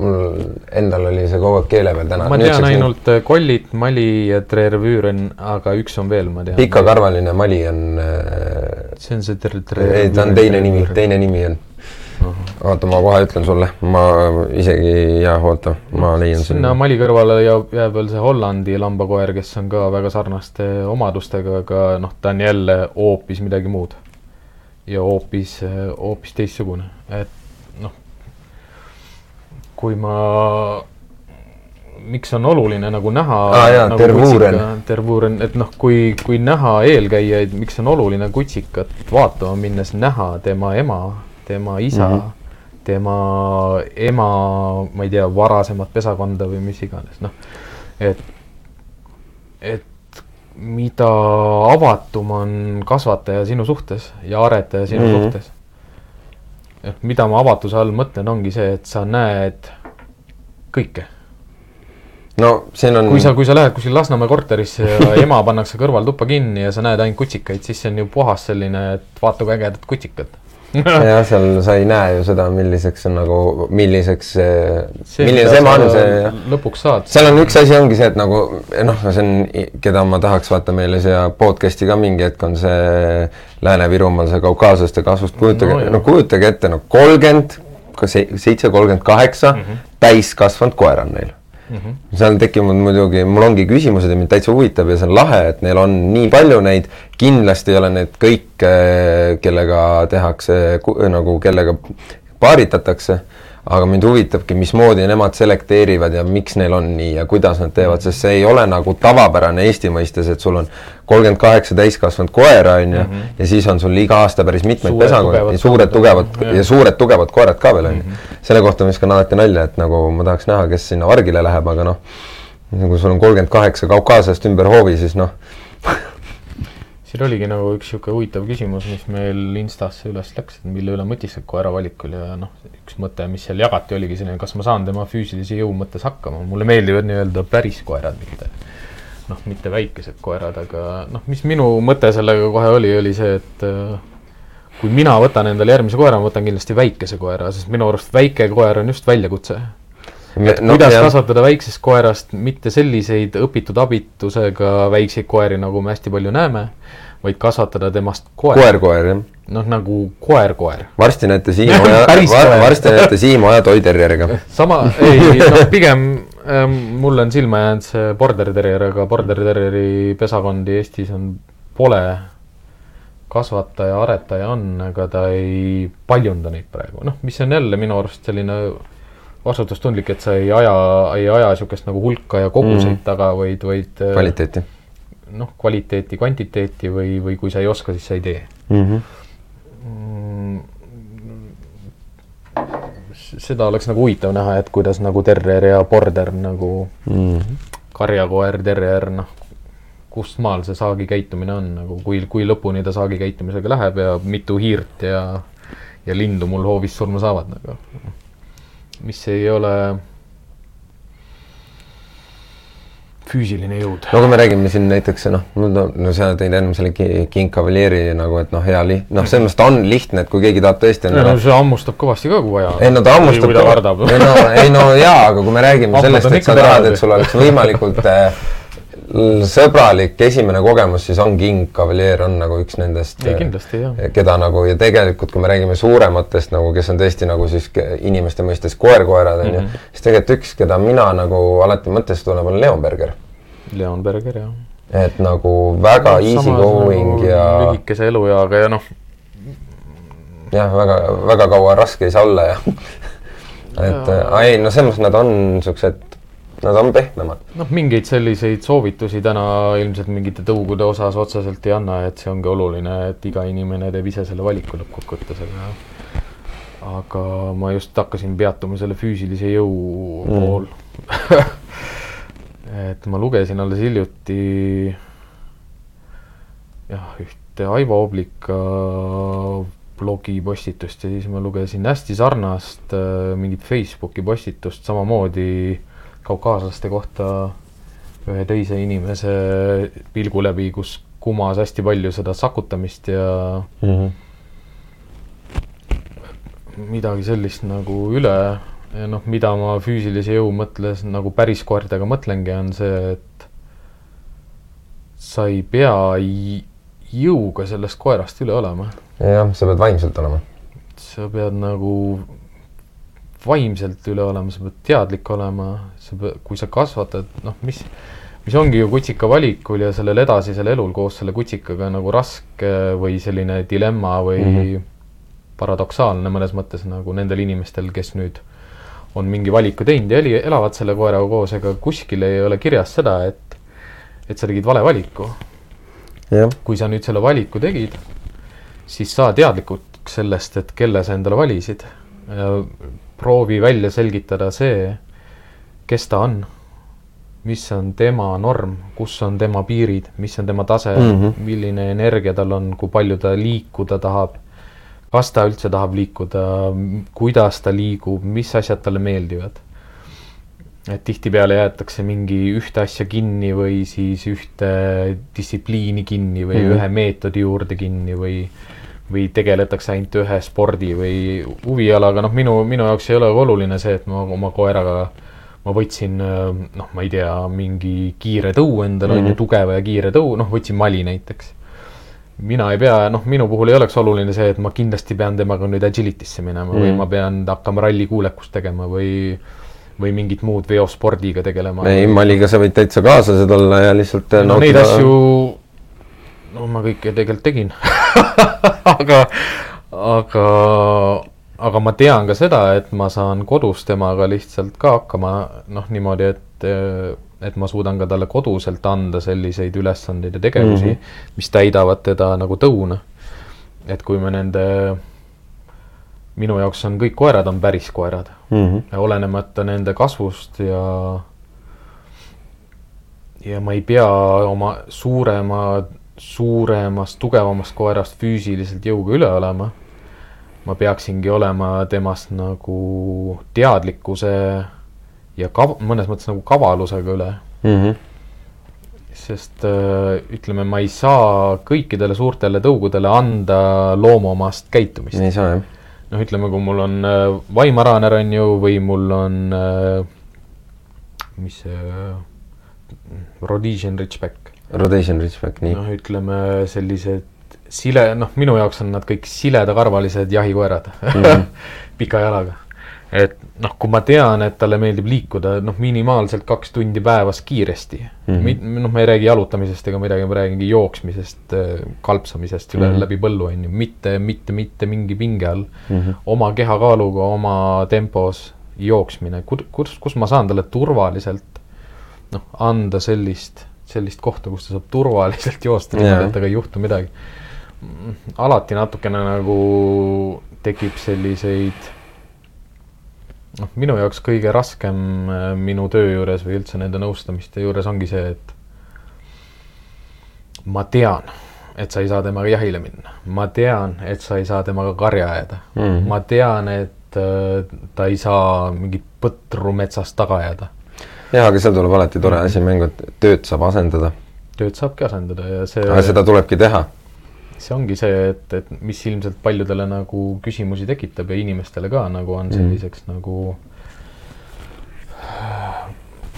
mul endal oli see kogu aeg keele peal täna. ma tean ainult äh, kollit, mali ja tervüüren, aga üks on veel, ma tean. pikakarvaline Mali on äh, see on see ter-, ei, ta on teine nimi, teine nimi on. oota, ma kohe ütlen sulle, ma isegi, jah, oota, ma leian sinna selle. Mali kõrvale jääb, jääb veel see Hollandi lambakoer, kes on ka väga sarnaste omadustega, aga noh, ta on jälle hoopis midagi muud. ja hoopis, hoopis teistsugune, et noh, kui ma, miks on oluline nagu näha Aa, jaa, nagu tervuuren. tervuuren, et noh, kui, kui näha eelkäijaid, miks on oluline kutsikat vaatama minnes näha tema ema, tema isa mm. -hmm. tema ema, ma ei tea, varasemat pesakonda või mis iganes, noh, et, et mida avatum on kasvataja sinu suhtes ja aretaja sinu mm. -hmm. suhtes. et mida ma avatuse all mõtlen, ongi see, et sa näed kõike. no siin on. kui sa, kui sa lähed kuskil Lasnamäe korterisse ja ema pannakse kõrval tuppa kinni ja sa näed ainult kutsikaid, siis see on ju puhas selline, et vaata kui ägedat kutsikat. jah, seal sa ei näe ju seda, milliseks on nagu, milliseks milline see ema on, see lõpuks saad. seal on üks asi ongi see, et nagu noh, see on, keda ma tahaks vaata meile siia podcast'i ka mingi hetk on see Lääne-Virumaal see kaukaaslaste kasvust, kujutage No no,, kujutage ette, no kolmkümmend, seitse, kolmkümmend kaheksa Mhm. täiskasvanud koer on neil mm. -hmm. seal tekivad muidugi, mul ongi küsimused ja mind täitsa huvitab ja see on lahe, et neil on nii palju neid, kindlasti ei ole need kõik, kellega tehakse nagu, kellega paaritatakse, aga mind huvitabki, mismoodi nemad selekteerivad ja miks neil on nii ja kuidas nad teevad, sest see ei ole nagu tavapärane Eesti mõistes, et sul on kolmkümmend kaheksa täiskasvanud koera, on ju, ja siis on sul iga aasta päris mitmeid pesakondi tugevad, suured tugevad Jah. ja suured tugevad koerad ka veel, on ju. selle kohta ma viskan alati nalja, et nagu ma tahaks näha, kes sinna vargile läheb, aga noh, kui sul on kolmkümmend kaheksa kaukaaslast ümber hoovi, siis noh, siin oligi nagu üks niisugune huvitav küsimus, mis meil Instasse üles läks, et mille üle mõtiskled koera valikul ja noh, üks mõte, mis seal jagati, oligi selline, kas ma saan tema füüsilise jõu mõttes hakkama, mulle meeldivad nii-öelda päris koerad, mitte noh, mitte väikesed koerad, aga noh, mis minu mõte sellega kohe oli, oli see, et äh, kui mina võtan endale järgmise koera, ma võtan kindlasti väikese koera, sest minu arust väike koer on just väljakutse. Et no, kuidas jah, kasvatada väiksest koerast mitte selliseid õpitud abitusega väikseid koeri, nagu me hästi palju näeme, vaid kasvatada temast koer, koer., koer-koer jah. noh nagu koer-koer. varsti näete Siimu ja Päris var, koer. varsti näete Siimu ja toiderjäriga. sama, ei noh, pigem ähm, mulle on silma jäänud see border terrier, aga border terrieri pesakondi Eestis on, pole kasvataja, aretaja on, aga ta ei paljunda neid praegu, noh, mis on jälle minu arust selline vastutustundlik, et sa ei aja, ei aja niisugust nagu hulka ja koguseid mm. taga, vaid, vaid äh, kvaliteeti noh, kvaliteeti, kvantiteeti või, või kui sa ei oska, siis sa ei tee mm. -hmm. mm.. seda oleks nagu huvitav näha, et kuidas nagu terrier ja border nagu Mm -hmm. karjakoer, terrier, noh, kust maal see saagi käitumine on nagu, kui, kui lõpuni ta saagi käitumisega läheb ja mitu hiirt ja, ja lindu mul hoovis surma saavad nagu. mis ei ole füüsiline jõud. no kui me räägime siin näiteks noh, no, no sa tõid enne selle ki- King Cavalieri nagu, et noh, hea li-, noh, selles mõttes ta on lihtne, et kui keegi tahab tõesti no endale see hammustab kõvasti ka, kui vaja. ei no ta hammustab kardab. ei no, ei no jaa, aga kui me räägime sellest, on et sa tahad, et sul oleks võimalikult äh, sõbralik esimene kogemus, siis on King Cavalier on nagu üks nendest jah. keda nagu ja tegelikult, kui me räägime suurematest nagu, kes on tõesti nagu siis inimeste mõistes koer-koerad onju mm. -hmm. siis tegelikult üks, keda mina nagu alati mõttesse tuleb, on Leon Berger. Leon Berger jah. et nagu väga easy going ja lühikese elueaga ja noh, jah, väga, väga kaua raske ei saa olla ja et ei no selles mõttes nad on siuksed, nad on pehmemad. noh, mingeid selliseid soovitusi täna ilmselt mingite tõugude osas otseselt ei anna, et see ongi oluline, et iga inimene teeb ise selle valiku lõppkokkuvõttes, aga aga ma just hakkasin peatuma selle füüsilise jõu Mm. pool et ma lugesin alles hiljuti jah, ühte Aivo Oblika blogi postitust ja siis ma lugesin hästi sarnast äh, mingit Facebooki postitust samamoodi kaukaaslaste kohta ühe teise inimese pilgu läbi, kus kumas hästi palju seda sakutamist ja Mm -hmm. midagi sellist nagu üle ja noh, mida ma füüsilise jõu mõttes nagu päris koertega mõtlengi, on see, et sa ei pea jõuga sellest koerast üle olema. jah, sa pead vaimselt olema. sa pead nagu vaimselt üle olema, sa pead teadlik olema, sa pead, kui sa kasvatad, noh, mis, mis ongi ju kutsika valikul ja sellel edasisel elul koos selle kutsikaga nagu raske või selline dilemma või mm. -hmm. paradoksaalne mõnes mõttes nagu nendel inimestel, kes nüüd on mingi valiku teinud ja eli- elavad selle koeraga koos, ega kuskil ei ole kirjas seda, et, et sa tegid vale valiku jah, kui sa nüüd selle valiku tegid, siis saa teadlikuks sellest, et kelle sa endale valisid. Proovi välja selgitada see, kes ta on, mis on tema norm, kus on tema piirid, mis on tema tase mm. -hmm. milline energia tal on, kui palju ta liikuda tahab, kas ta üldse tahab liikuda, kuidas ta liigub, mis asjad talle meeldivad et tihtipeale jäetakse mingi ühte asja kinni või siis ühte distsipliini kinni või mm. -hmm. ühe meetodi juurde kinni või või tegeletakse ainult ühe spordi või huvialaga, noh, minu, minu jaoks ei ole oluline see, et ma oma koeraga ma võtsin noh, ma ei tea, mingi kiire tõu endale on Mhm. ju, tugeva ja kiire tõu, noh, võtsin Mali näiteks mina ei pea, noh, minu puhul ei oleks oluline see, et ma kindlasti pean temaga nüüd agility'sse minema mm. või Mm. ma pean hakkama rallikuulekust tegema või või mingit muud veospordiga tegelema. ei Maliga sa võid täitsa kaaslased olla ja lihtsalt äh, no neid asju, no ma kõike tegelikult tegin aga, aga, aga ma tean ka seda, et ma saan kodus temaga lihtsalt ka hakkama, noh, niimoodi, et, et ma suudan ka talle koduselt anda selliseid ülesandeid ja tegevusi mm. -hmm. mis täidavad teda nagu tõuna. et kui me nende, minu jaoks on kõik koerad on päris koerad mm. -hmm. ja olenemata nende kasvust ja ja ma ei pea oma suurema, suuremast, tugevamast koerast füüsiliselt jõuga üle olema. ma peaksingi olema temast nagu teadlikkuse ja kav-, mõnes mõttes nagu kavalusega üle, Mm -hmm. sest äh, ütleme, ma ei saa kõikidele suurtele tõugudele anda loomuomast käitumist. ei saa jah. noh, ütleme, kui mul on äh, vaimaraner on ju, või mul on äh, mis see Rhodesian Ridgeback, Rotation Ridgeback, nii. noh, ütleme sellised sile, noh, minu jaoks on nad kõik siledakarvalised jahikoerad mm, -hmm. pika jalaga. et noh, kui ma tean, et talle meeldib liikuda, noh, minimaalselt kaks tundi päevas kiiresti mm. -hmm., noh, ma ei räägi jalutamisest ega midagi, ma räägingi jooksmisest, kalpsamisest üle mm. -hmm. läbi põllu on ju, mitte, mitte, mitte mingi pinge all Mm -hmm. oma kehakaaluga, oma tempos jooksmine, kus, kus ma saan talle turvaliselt noh, anda sellist, sellist kohta, kus ta saab turvaliselt joosta, Jaa. niimoodi, et temaga ei juhtu midagi. alati natukene nagu tekib selliseid noh, minu jaoks kõige raskem äh, minu töö juures või üldse nende nõustamiste juures ongi see, et ma tean, et sa ei saa temaga jahile minna, ma tean, et sa ei saa temaga karja ajada mm. -hmm. ma tean, et äh, ta ei saa mingit põtru metsas taga ajada. jaa, aga seal tuleb alati tore asi mängu, et tööd saab asendada, tööd saabki asendada ja see, aga seda tulebki teha. see ongi see, et, et mis ilmselt paljudele nagu küsimusi tekitab ja inimestele ka nagu on selliseks mm. nagu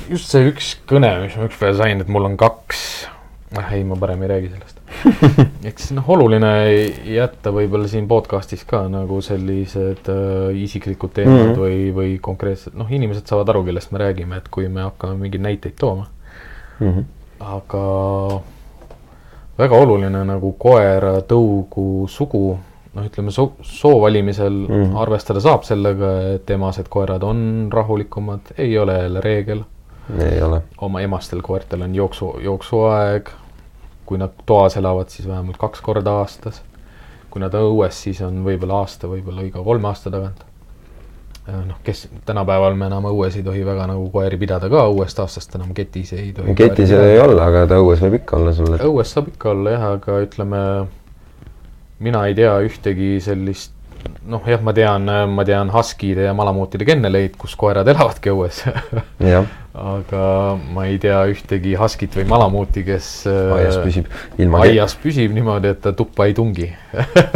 just see üks kõne, mis ma ükspäev sain, et mul on kaks, ah ei, ma parem ei räägi sellest. eks noh, oluline jätta võib-olla siin podcast'is ka nagu sellised äh, isiklikud teemad mm. -hmm. või, või konkreetsed, noh, inimesed saavad aru, kellest me räägime, et kui me hakkame mingeid näiteid tooma Mhm. aga väga oluline nagu koera tõugu sugu, noh, ütleme soo, soo valimisel mm. -hmm. arvestada saab sellega, et emased koerad on rahulikumad, ei ole jälle reegel. ei ole. oma emastel koertel on jooksu, jooksuaeg. Kui nad toas elavad, siis vähemalt kaks korda aastas. kui nad õues, siis on võib-olla aasta, võib-olla iga kolme aasta tagant. noh, kes tänapäeval me enam õues ei tohi väga nagu koeri pidada ka, uuest aastast enam ketis ei tohi. ketis ei olla, aga ta õues võib ikka olla sul, õues saab ikka olla jah, aga ütleme, mina ei tea ühtegi sellist, noh jah, ma tean, ma tean Huskide ja Malamuutide kenneleid, kus koerad elavadki õues. aga ma ei tea ühtegi Huskit või Malamuuti, kes äh, aias püsib ilma. aias püsib niimoodi, et ta tuppa ei tungi.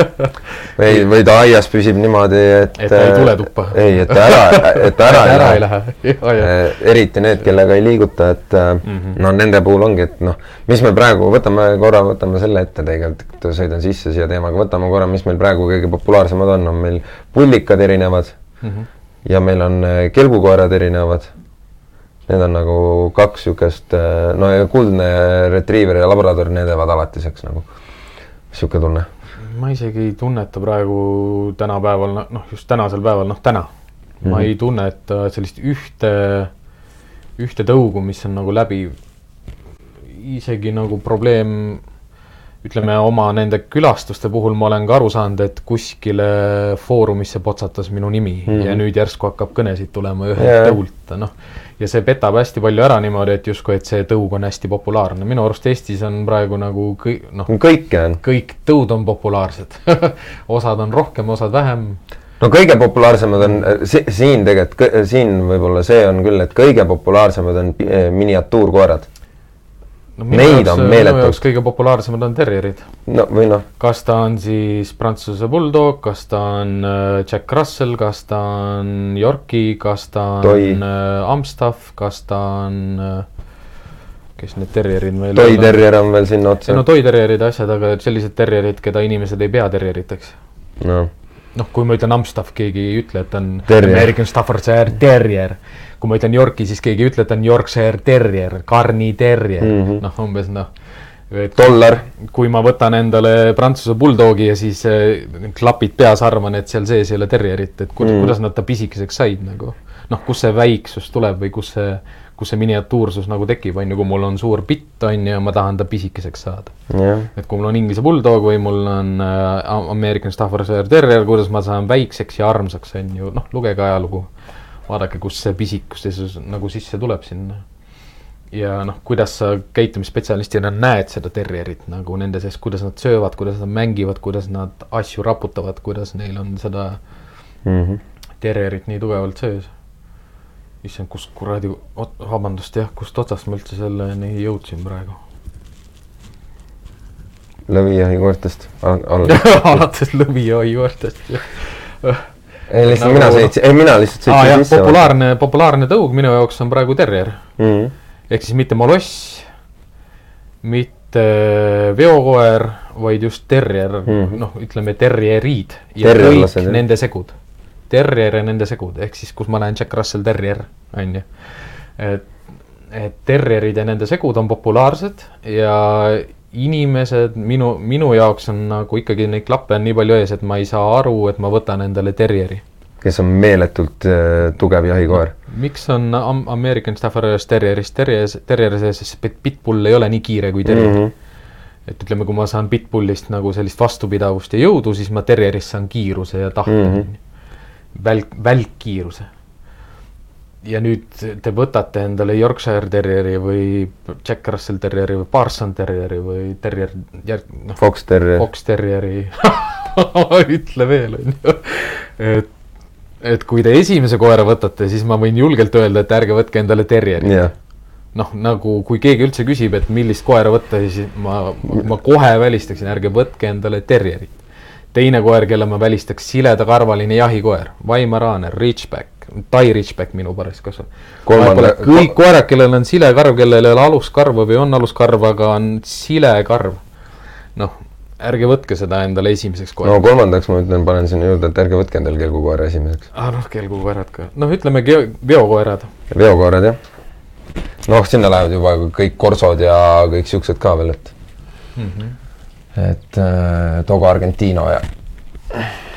või, või ta aias püsib niimoodi, et. Et ta ei tule tuppa. ei, et ta ära, et ta ära, ära ei lähe. Eh, eriti need, kellega ei liiguta, et mm. -hmm. no nende puhul ongi, et noh, mis me praegu võtame korra, võtame selle ette tegelikult, sõidan sisse siia teemaga, võtame korra, mis meil praegu kõige populaarsemad on, on meil pullikad erinevad Mhm. ja meil on kelgukoerad erinevad. Need on nagu kaks niisugust, no ja kuldne retriiver ja labrador, need jäävad alatiseks nagu, niisugune tunne. ma isegi ei tunneta praegu tänapäeval, noh, just tänasel päeval, noh täna mm, -hmm. ma Mhm. ei tunneta sellist ühte, ühte tõugu, mis on nagu läbi, isegi nagu probleem, ütleme oma nende külastuste puhul ma olen ka aru saanud, et kuskile foorumisse potsatas minu nimi mm Mhm. -hmm. ja nüüd järsku hakkab kõnesid tulema ühelt Jaa. tõult, noh. Ja see petab hästi palju ära niimoodi, et justkui, et see tõug on hästi populaarne, minu arust Eestis on praegu nagu kõik, noh, kõike on. kõik tõud on populaarsed osad on rohkem, osad vähem. no kõige populaarsemad on si siin tegelikult, siin võib-olla see on küll, et kõige populaarsemad on eh, miniatuurkoerad. No, Neid on meeletult. jaoks kõige populaarsemad on terrierid. no või noh, kas ta on siis Prantsuse Bulldog, kas ta on äh, Jack Russell, kas ta on Yorki, kas ta on Toi. äh, Amstaff, kas ta on äh, kes need terrierid meil Toy Terrier on veel sinna otsa no ja asjad, aga sellised terrierid, keda inimesed ei pea terrieriteks no.. noh, kui ma ütlen Amstaff, keegi ei ütle, et on Terrier. American Staffordshire Terrier. kui ma ütlen Yorki, siis keegi ei ütle, et on Yorkshire Terrier, Carni Terrier mm. -hmm., noh umbes noh. dollar, kui ma võtan endale Prantsuse Bulldogi ja siis äh, klapid peas arvan, et seal sees ei ole terrierit, et kuidas Mm. kuidas nad ta pisikeseks said nagu. noh, kust see väiksus tuleb või kus see, kus see miniatuursus nagu tekib, on ju, kui mul on suur bitt, on ju, ja ma tahan ta pisikeseks saada jah, et kui mul on Inglise Bulldog või mul on äh, American Staffordshire Terrier, kuidas ma saan väikseks ja armsaks, on ju, noh, lugege ajalugu. vaadake, kust see pisikustesus nagu sisse tuleb sinna. ja noh, kuidas sa käitumisspetsialistina näed seda terrierit nagu nende sees, kuidas nad söövad, kuidas nad mängivad, kuidas nad asju raputavad, kuidas neil on seda mm -hmm. terrierit nii tugevalt sees. issand, kus kuradi, vabandust jah, kust otsast ma üldse selleni jõudsin praegu lõvijahi koertest al- alates lõvijoijuurtest. ei lihtsalt Nagu- mina sõitsin, ei mina lihtsalt sõitsin, sisse. populaarne, populaarne tõug minu jaoks on praegu terrier. mm. -hmm. ehk siis mitte moloss, mitte veokoer, vaid just terrier mm. -hmm., noh, ütleme terrieriid ja kõik nende segud. Terrier ja nende segud, ehk siis kus ma näen Jack Russell Terrier, on ju. et, et terrierid ja nende segud on populaarsed ja inimesed minu, minu jaoks on nagu ikkagi neid klappe on nii palju ees, et ma ei saa aru, et ma võtan endale terrieri kes on meeletult äh, tugev jahikoer. miks on Am- American Staffordshire Terrierist terrier, terrier sees, sest Pit- Pitbull ei ole nii kiire kui terrier mm. -hmm. et ütleme, kui ma saan Pitbullist nagu sellist vastupidavust ja jõudu, siis ma terrierist saan kiiruse ja tahte mm. -hmm. välk, välkkiiruse. ja nüüd te võtate endale Yorkshire Terrieri või Jack Russell Terrieri või Parson Terrieri või Terrier, noh, Fox Terrier. Fox Terrieri ütle veel, on ju. et, et kui te esimese koera võtate, siis ma võin julgelt öelda, et ärge võtke endale Terrieri. jah, noh, nagu kui keegi üldse küsib, et millist koera võtta, siis ma, ma kohe välistaksin, ärge võtke endale Terrierit. Teine koer, kelle ma välistaks, siledakarvaline jahikoer, Weimar Raaner, Ridgeback, Tai Ridgeback minu pares kasvab. Kolmanda- kõik koerad, kellel on silekarv, kellel ei ole aluskarva või on aluskarv, aga on silekarv. noh, ärge võtke seda endale esimeseks no koeraks. kolmandaks ma ütlen, panen sinna juurde, et ärge võtke endale kelgukoera esimeseks. ah noh, kelgukoerad ka, noh, ütleme veokoerad. veokoerad jah. noh, sinna lähevad juba kõik korsod ja kõik siuksed ka veel, et et äh, Togo Argentiino ja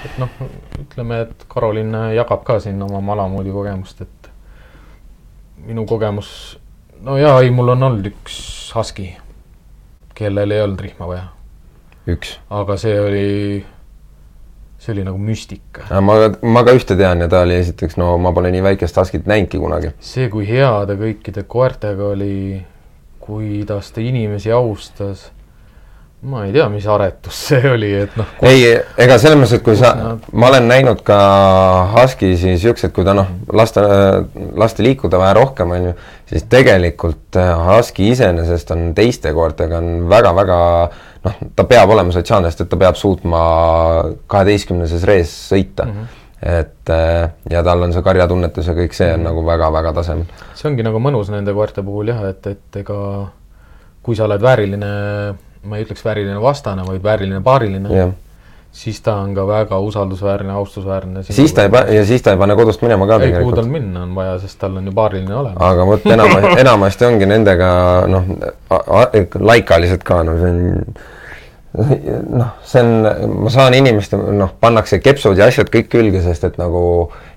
et noh, ütleme, et Karolin jagab ka siin oma malamoodi kogemust, et minu kogemus, no jaa, ei, mul on olnud üks husky, kellel ei olnud rihma vaja, üks. aga see oli, see oli nagu müstika. ma, ma ka ühte tean ja ta oli esiteks, no ma pole nii väikest Huskit näinudki kunagi. see, kui hea ta kõikide koertega oli, kuidas ta inimesi austas, ma ei tea, mis aretus see oli, et noh, ei, ega selles mõttes, et kui sa Nad-, ma olen näinud ka Husky-si siukseid, kui ta noh, lasta, lasta liikuda vähe rohkem, on ju, siis tegelikult äh, Husky iseenesest on teiste koertega on väga-väga noh, ta peab olema sotsiaalne, sest et ta peab suutma kaheteistkümneses rees sõita mm. -hmm. et äh, ja tal on see karjatunnetus ja kõik see on nagu väga-väga tasemel. see ongi nagu mõnus nende koerte puhul jah, et, et ega kui sa oled vääriline, ma ei ütleks vääriline vastane, vaid vääriline paariline, siis ta on ka väga usaldusväärne, austusväärne. siis ta ei pa-, ja siis ta ei pane kodust minema ka ei, kuhu tal minna on vaja, sest tal on ju paariline olemas. aga vot enam, enamasti ongi nendega noh, laikalised ka, no see on noh, see on, ma saan inimeste noh, pannakse kepsud ja asjad kõik külge, sest et nagu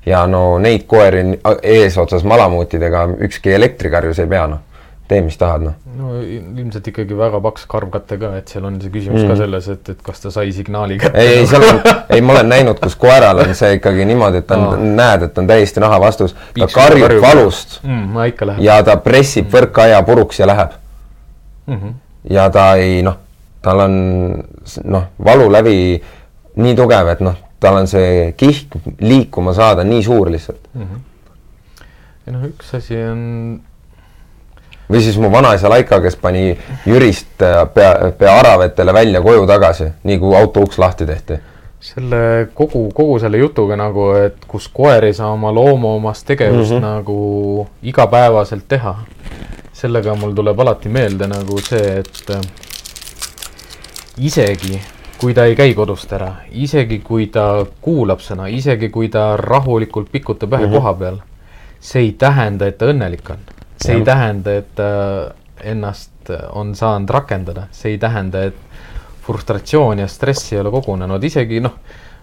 ja no neid koeri eesotsas malamuutidega ükski elektrikarjus ei pea noh, tee mis tahad noh. no ilmselt ikkagi väga paks karvkatte ka, et seal on see küsimus mm. ka selles, et, et kas ta sai signaali kätte. ei, ei seal on, ei ma olen näinud, kus koeral on see ikkagi niimoodi, et ta on Aa., näed, et on täiesti naha vastus, ta karjub valust mm,. ja ta pressib võrkaia puruks ja läheb mm. -hmm. ja ta ei noh, tal on noh, valu lävi nii tugev, et noh, tal on see kihk liikuma saada nii suur lihtsalt. ja noh, üks asi on või siis mu vanaisa Laika, kes pani Jürist äh, pea, pea Aravetele välja koju tagasi, nii kui auto uks lahti tehti. selle kogu, kogu selle jutuga nagu, et kus koer ei saa oma loomuomast tegevust mm. -hmm. nagu igapäevaselt teha. sellega mul tuleb alati meelde nagu see, et äh, isegi kui ta ei käi kodust ära, isegi kui ta kuulab sõna, isegi kui ta rahulikult pikutab ühe mm -hmm. koha peal, see ei tähenda, et ta õnnelik on. See ei Jah. tähenda, et ta ennast on saanud rakendada, see ei tähenda, et frustratsioon ja stress ei ole kogunenud, isegi noh,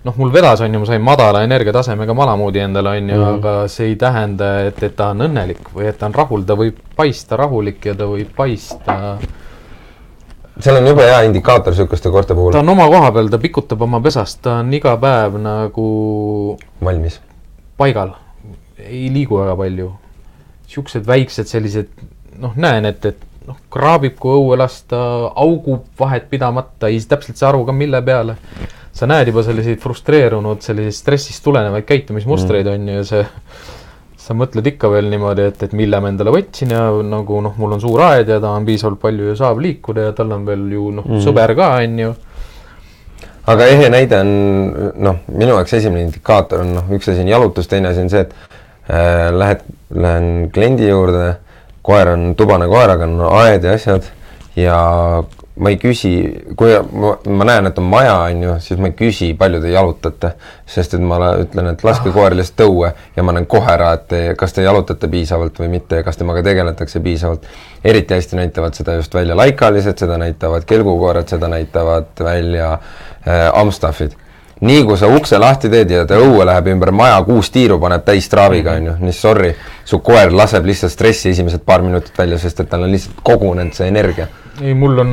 noh, mul vedas on ju, ma sain madala energiatasemega malamuudi endale on ju mm, aga see ei tähenda, et, et ta on õnnelik või et ta on rahul, ta võib paista rahulik ja ta võib paista, seal on jube hea indikaator niisuguste koerte ta puhul, on oma koha peal, ta pikutab oma pesast, ta on iga päev nagu valmis. paigal, ei liigu väga palju. Siuksed väiksed sellised, noh, näen, et, et noh, kraabib, kui õue lasta, augub vahet pidamata, ei täpselt saa aru ka, mille peale. sa näed juba selliseid frustreerunud, sellisest stressist tulenevaid käitumismustreid on ju ja see, sa mõtled ikka veel niimoodi, et, et mille ma endale võtsin ja nagu noh, mul on suur aed ja ta on piisavalt palju ja saab liikuda ja tal on veel ju noh, sõber ka on ju. Aga ehe näide on noh, minu jaoks esimene indikaator on noh, üks asi on jalutus, teine asi on see, et lähed, lähen kliendi juurde, koer on tubane koeraga, on aed ja asjad ja ma ei küsi, kui ma, ma näen, et on maja, on ju, siis ma ei küsi, palju te jalutate, sest et ma le- ütlen, et laske koer lihtsalt tõue ja ma näen kohe ära, et te, kas te jalutate piisavalt või mitte ja kas temaga tegeletakse piisavalt. eriti hästi näitavad seda just välja laikalised, seda näitavad kelgukoerad, seda näitavad välja äh, Amstaffid. Nii kui sa ukse lahti teed ja ta õue läheb ümber maja kuus tiiru, paneb täis traaviga, on ju, nii sorry, su koer laseb lihtsalt stressi esimesed paar minutit välja, sest et tal on lihtsalt kogunenud see energia. ei, mul on,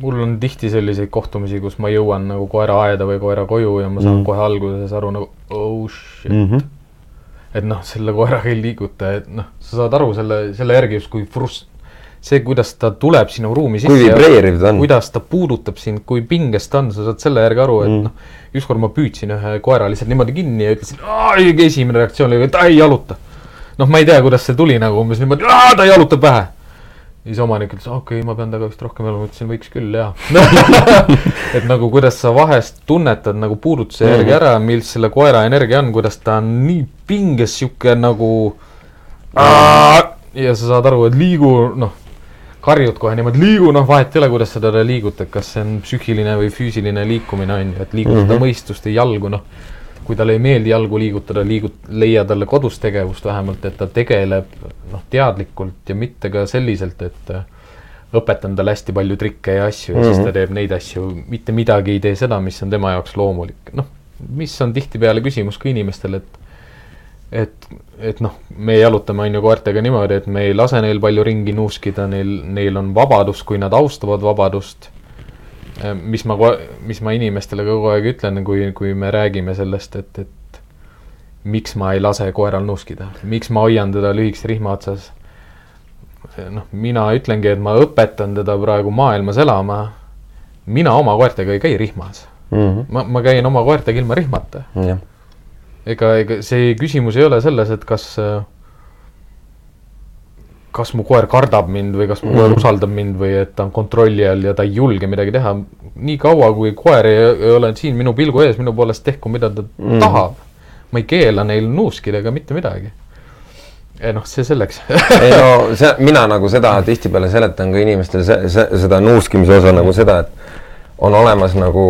mul on tihti selliseid kohtumisi, kus ma jõuan nagu koera aeda või koera koju ja ma saan mm. kohe alguses aru nagu oh shit mm. -hmm. et noh, selle koeraga ei liiguta, et noh, sa saad aru selle, selle järgi justkui frust-, see, kuidas ta tuleb sinu ruumi sisse. Kui vibreeriv ta on. kuidas ta puudutab sind, kui pinges ta on, sa saad selle järgi aru, et mm. noh, ükskord ma püüdsin ühe koera lihtsalt niimoodi kinni ja ütlesin, esimene reaktsioon oli, et ta ei jaluta. noh, ma ei tea, kuidas see tuli nagu umbes niimoodi, ta jalutab vähe. ja siis omanik ütles, okei okay,, ma pean temaga vist rohkem jalutama, ütlesin, võiks küll, jaa. et nagu kuidas sa vahest tunnetad nagu puudutuse Mhm. järgi ära, mis selle koera energia on, kuidas ta on nii pinges, sihuke nagu ja sa saad aru, et liigu, noh, karjud kohe niimoodi, liigu, noh, vahet ei ole, kuidas sa teda liigutad, kas see on psüühiline või füüsiline liikumine on ju, et liigutada mm Mhm. -hmm. mõistust ja jalgu, noh. kui talle ei meeldi jalgu liigutada, liigut-, leia talle kodus tegevust vähemalt, et ta tegeleb noh, teadlikult ja mitte ka selliselt, et äh, õpetan talle hästi palju trikke ja asju ja mm -hmm. siis ta teeb neid asju, mitte midagi ei tee seda, mis on tema jaoks loomulik, noh, mis on tihtipeale küsimus ka inimestel, et et, et noh, me jalutame on ju koertega niimoodi, et me ei lase neil palju ringi nuuskida, neil, neil on vabadus, kui nad austavad vabadust. mis ma, mis ma inimestele kogu aeg ütlen, kui, kui me räägime sellest, et, et miks ma ei lase koeral nuuskida, miks ma hoian teda lühikese rihma otsas. noh, mina ütlengi, et ma õpetan teda praegu maailmas elama. mina oma koertega ei käi rihmas, Mhm. ma, ma käin oma koertega ilma rihmata jah, ega, ega see küsimus ei ole selles, et kas, kas mu koer kardab mind või kas mu koer Mhm. usaldab mind või et ta on kontrolli all ja ta ei julge midagi teha. nii kaua, kui koer ei, ei ole siin minu pilgu ees, minu poolest tehku, mida ta mm. tahab. ma ei keela neil nuuskida ega mitte midagi. noh, see selleks ei no see, mina nagu seda tihtipeale seletan ka inimestele se, se, seda nuuskimise osa nagu seda, et on olemas nagu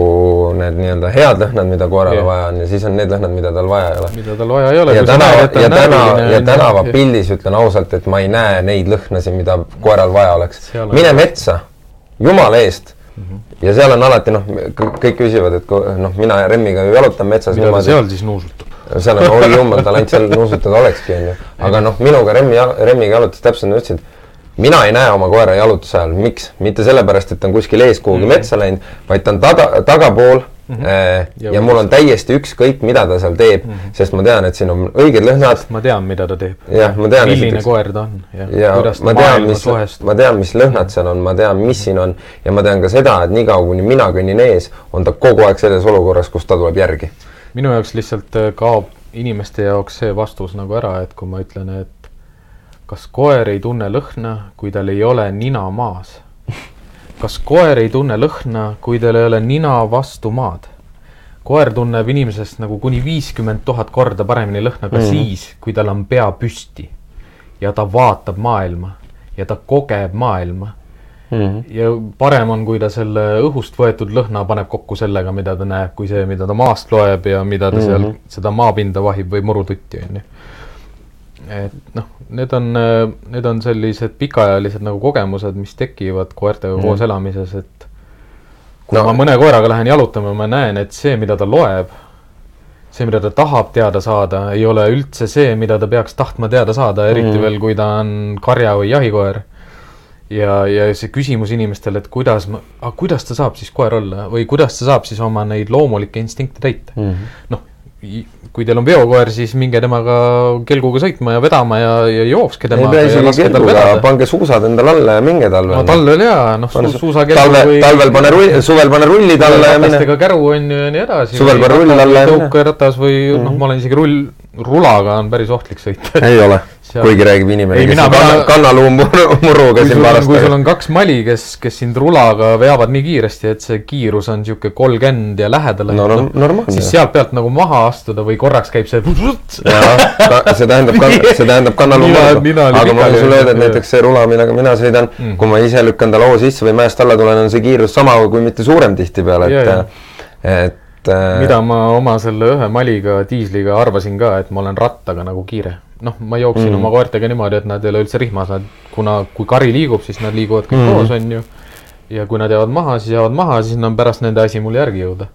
need nii-öelda head lõhnad, mida koerale Jah. vaja on ja siis on need lõhnad, mida tal vaja ei ole. mida tal vaja ei ole. ja tänava, ja täna, ja tänavapildis ütlen ausalt, et ma ei näe neid lõhnasid, mida koeral vaja oleks mine metsa, jumala eest. ja seal on alati noh, kõik küsivad, et noh, mina ja Remmiga ju jalutan metsas mida ta niimoodi, seal siis nuusutab? seal on oi jumal, tal ainult seal nuusutada olekski, onju. aga noh, minuga Remmi, Remmiga jalutas täpselt, ütlesin, et mina ei näe oma koera jalutuse ajal, miks? mitte sellepärast, et ta on kuskil ees kuhugi mm -hmm. metsa läinud, vaid ta on taga, tagapool mm. -hmm. Ja ja, mul on täiesti ükskõik, mida ta seal teeb mm, -hmm. sest ma tean, et siin on õiged lõhnad ma tean, mida ta teeb. jah, ma tean milline koer ta on ja, ja kuidas ta ma tean, maailmas mis, suhestub. ma tean, mis lõhnad seal on, ma tean, mis siin on ja ma tean ka seda, et niikaua, kuni mina kõnnin ees, on ta kogu aeg selles olukorras, kus ta tuleb järgi. minu jaoks lihtsalt äh, kaob inimeste jaoks see vastus nagu ära, et kui ma ütlen, et kas koer ei tunne lõhna, kui tal ei ole nina maas? kas koer ei tunne lõhna, kui tal ei ole nina vastu maad? koer tunneb inimesest nagu kuni viiskümmend tuhat korda paremini lõhna ka mm -hmm. siis, kui tal on pea püsti ja ta vaatab maailma ja ta kogeb maailma ja parem on, kui ta selle õhust võetud lõhna paneb kokku sellega, mida ta näeb, kui see, mida ta maast loeb ja mida ta mm -hmm. seal seda maapinda vahib või murututti onju. Et noh, need on, need on sellised pikaajalised nagu kogemused, mis tekivad koertega mm koos elamises, et kui No- ma mõne koeraga lähen jalutama, ma näen, et see, mida ta loeb, see, mida ta tahab teada saada, ei ole üldse see, mida ta peaks tahtma teada saada, eriti mm. veel, kui ta on karja või jahikoer. ja, ja see küsimus inimestele, et kuidas ma, kuidas ta saab siis koer olla või kuidas ta saab siis oma neid loomulikke instinkte täita mm. -hmm. noh, kui teil on veokoer, siis minge temaga kelguga sõitma ja vedama ja, ja jookske ei temaga pea ja isegi kelguga, pange suusad endale alla ja minge talvel. no talvel jaa, noh su, suusakelgu talve, või talvel pane rull, suvel pane rullid alla ja mine. käru on ju ja nii edasi. Suvel pane rull alla ja mine. tõukeratas või mm -hmm. noh, ma olen isegi rull, rulaga on päris ohtlik sõita. ei ole, Seal- kuigi räägib inimene, kes mina kanna, kannaluu kui siin on, kui sul on kaks mali, kes, kes sind rulaga veavad nii kiiresti, et see kiirus on sihuke kolmkümmend ja lähedale no norm-, normaalne siis. sealt pealt nagu maha astuda või korraks käib see. jah, see tähendab, see tähendab kannaluu oli aga ma võin sulle öelda, et näiteks see rula, millega mina sõidan Mm. kui ma ise lükkan ta loo sisse või mäest alla tulen, on see kiirus sama, kui mitte suurem tihtipeale, Ja, ja. et, et äh, mida ma oma selle ühe maliga diisliga arvasin ka, et ma olen rattaga nagu kiire. noh, ma jooksin mm. oma koertega niimoodi, et nad ei ole üldse rihmas, nad, kuna, kui kari liigub, siis nad liiguvad kõik mm. Koos, on ju. ja kui nad jäävad maha, siis jäävad maha, siis on pärast nende asi mul järgi jõuda.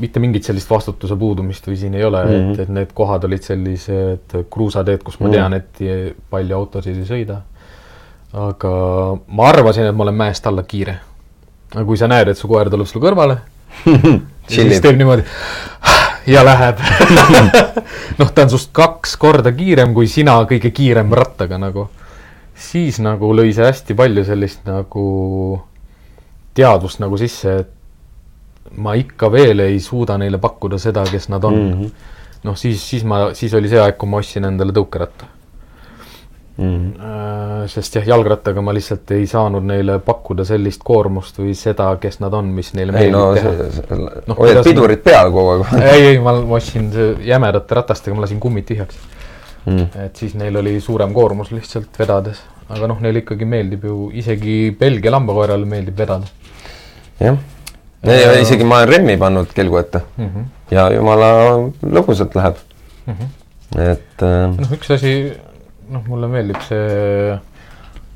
mitte mingit sellist vastutuse puudumist või siin ei ole mm, -hmm. et, et need kohad olid sellised kruusateed, kus ma Mm. tean, et palju autosid ei sõida. aga ma arvasin, et ma olen mäest alla kiire. aga kui sa näed, et su koer tuleb sulle kõrvale, siis teeb niimoodi ja läheb. noh, ta on sinust kaks korda kiirem kui sina kõige kiirem rattaga nagu. siis nagu lõi see hästi palju sellist nagu teadvust nagu sisse, et ma ikka veel ei suuda neile pakkuda seda, kes nad on mm. -hmm. noh, siis, siis ma, siis oli see aeg, kui ma ostsin endale tõukeratta. Äh, sest jah, jalgrattaga ma lihtsalt ei saanud neile pakkuda sellist koormust või seda, kes nad on, mis neile ei meeldib no teha. Noh, hoiad pidurit peal kogu aeg ei, ei, ma ma ostsin jämedate ratastega, ma lasin kummid tühjaks. mm.. et siis neil oli suurem koormus lihtsalt vedades. aga noh, neile ikkagi meeldib ju, isegi Belgia lambakoerale meeldib vedada jah, ja isegi ma olen remmi pannud kelgu ette mm. -hmm. ja jumala lõbusalt läheb Mm -hmm. et äh, noh, üks asi, noh, mulle meeldib see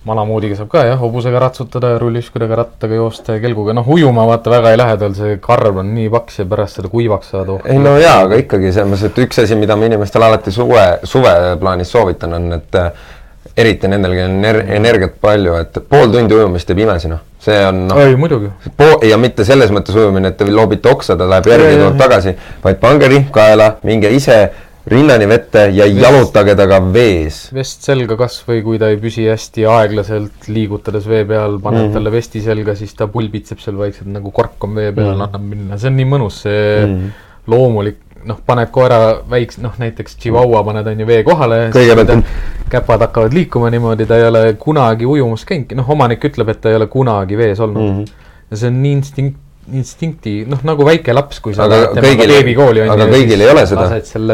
malamoodiga saab ka jah, hobusega ratsutada ja rulliskudega rattaga joosta ja kelguga, noh ujuma vaata väga ei lähe, tal see karv on nii paks ja pärast seda kuivaks saada. oh. ei no jaa, aga ikkagi selles mõttes, et üks asi, mida ma inimestele alati suve, suve plaanis soovitan, on, et äh, eriti nendel, kellel on ener energiat palju, et pool tundi ujumist teeb imesi, noh. see on noh, ei muidugi, po-, ja mitte selles mõttes ujumine, et te loobite oksa, ta läheb järgi ja tuleb tagasi, vaid pange rihm kaela, minge ise rinnani vette ja jalutage taga vees. vest selga kas või kui ta ei püsi hästi aeglaselt liigutades vee peal, paned mm. -hmm. talle vesti selga, siis ta pulbitseb seal vaikselt nagu kork on vee peal mm, -hmm. annab minna, see on nii mõnus, see mm. -hmm. loomulik, noh, paned koera väikse, noh näiteks Chihuahua paned on ju vee kohale, Kõigepealt- käpad hakkavad liikuma niimoodi, ta ei ole kunagi ujumas käinudki, noh, omanik ütleb, et ta ei ole kunagi vees olnud mm. -hmm. ja see on nii instinkt, instinkti, noh nagu väike laps, kui sa aga lähed temaga beebikooli aga kõigil ei ole seda,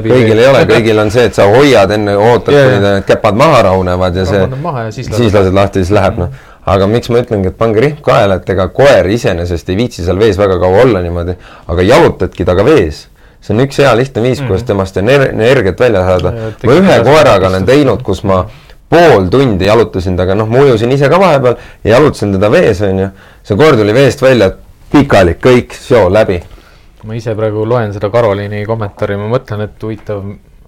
kõigil ei ole, kõigil on see, et sa hoiad enne, ootad, kuni need käpad maha rahunevad ja see siis siis lased lahti, siis läheb noh. aga miks ma ütlengi, et pange rihm kaela, et ega koer iseenesest ei viitsi seal vees väga kaua olla niimoodi, aga jalutadki temaga vees. see on üks hea lihtne viis, kuidas temast ener- energiat välja saada. Ma ühe koeraga olen teinud, kus ma pool tundi jalutasin temaga, noh, ma ujusin ise ka vahepeal ja jalutasin teda vees, onju. see koer tuli veest välja, pikali, kõik, show läbi. ma ise praegu loen seda Karoliini kommentaari, ma mõtlen, et huvitav,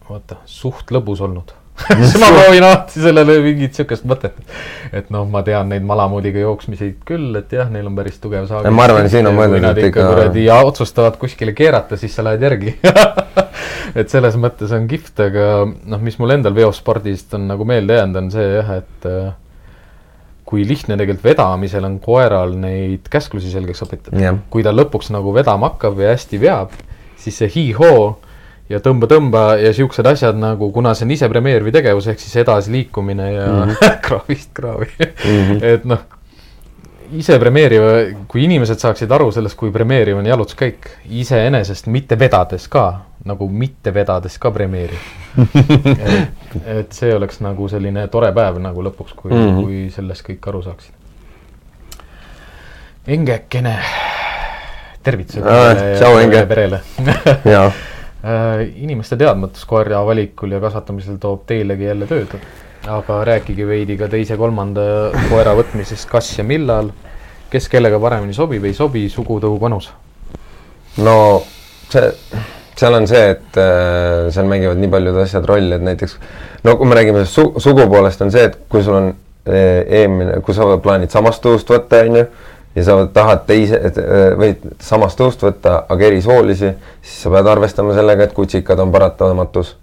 vaata, suht lõbus olnud. siis ma proovin alati sellele mingit siukest mõtet, et noh, ma tean neid malamudiga jooksmiseid küll, et jah, neil on päris tugev saag. Ma arvan, siin on mõeldud, et ikka- kuradi ja otsustavad kuskile keerata, siis sa lähed järgi. et selles mõttes on kihvt, aga noh, mis mul endal veospordist on nagu meelde jäänud, on see jah, et äh, kui lihtne tegelikult vedamisel on koeral neid käsklusi selgeks õpetada Jah. kui ta lõpuks nagu vedama hakkab ja hästi veab, siis see hii-hoo ja tõmba-tõmba ja siuksed asjad nagu, kuna see on ise premeeriv tegevus, ehk siis edasiliikumine ja mm -hmm. kraavist kraavi mm, -hmm. et noh, ise premeeriv, kui inimesed saaksid aru sellest, kui premeeriv on jalutuskäik, iseenesest mitte vedades ka, nagu mitte vedades ka premeeriv et, et see oleks nagu selline tore päev nagu lõpuks, kui mm. -hmm. kui sellest kõik aru saaksid. Engekene, tervitused ja tšau, Enge. perele Äh, inimeste teadmatus koera valikul ja kasvatamisel toob teilegi jälle tööd. aga rääkige veidi ka teise-kolmanda koera võtmisest, kas ja millal, kes kellega paremini sobib, ei sobi, sugutõu vanus. no see, seal on see, et äh, seal mängivad nii paljud asjad rolli, et näiteks no kui me räägime su sugu poolest, on see, et kui sul on äh, eelmine, kui sa plaanid samast tõust võtta, on ju, ja sa tahad teise, või samast tõust võtta, aga erisoolisi, siis sa pead arvestama sellega, et kutsikad on paratamatus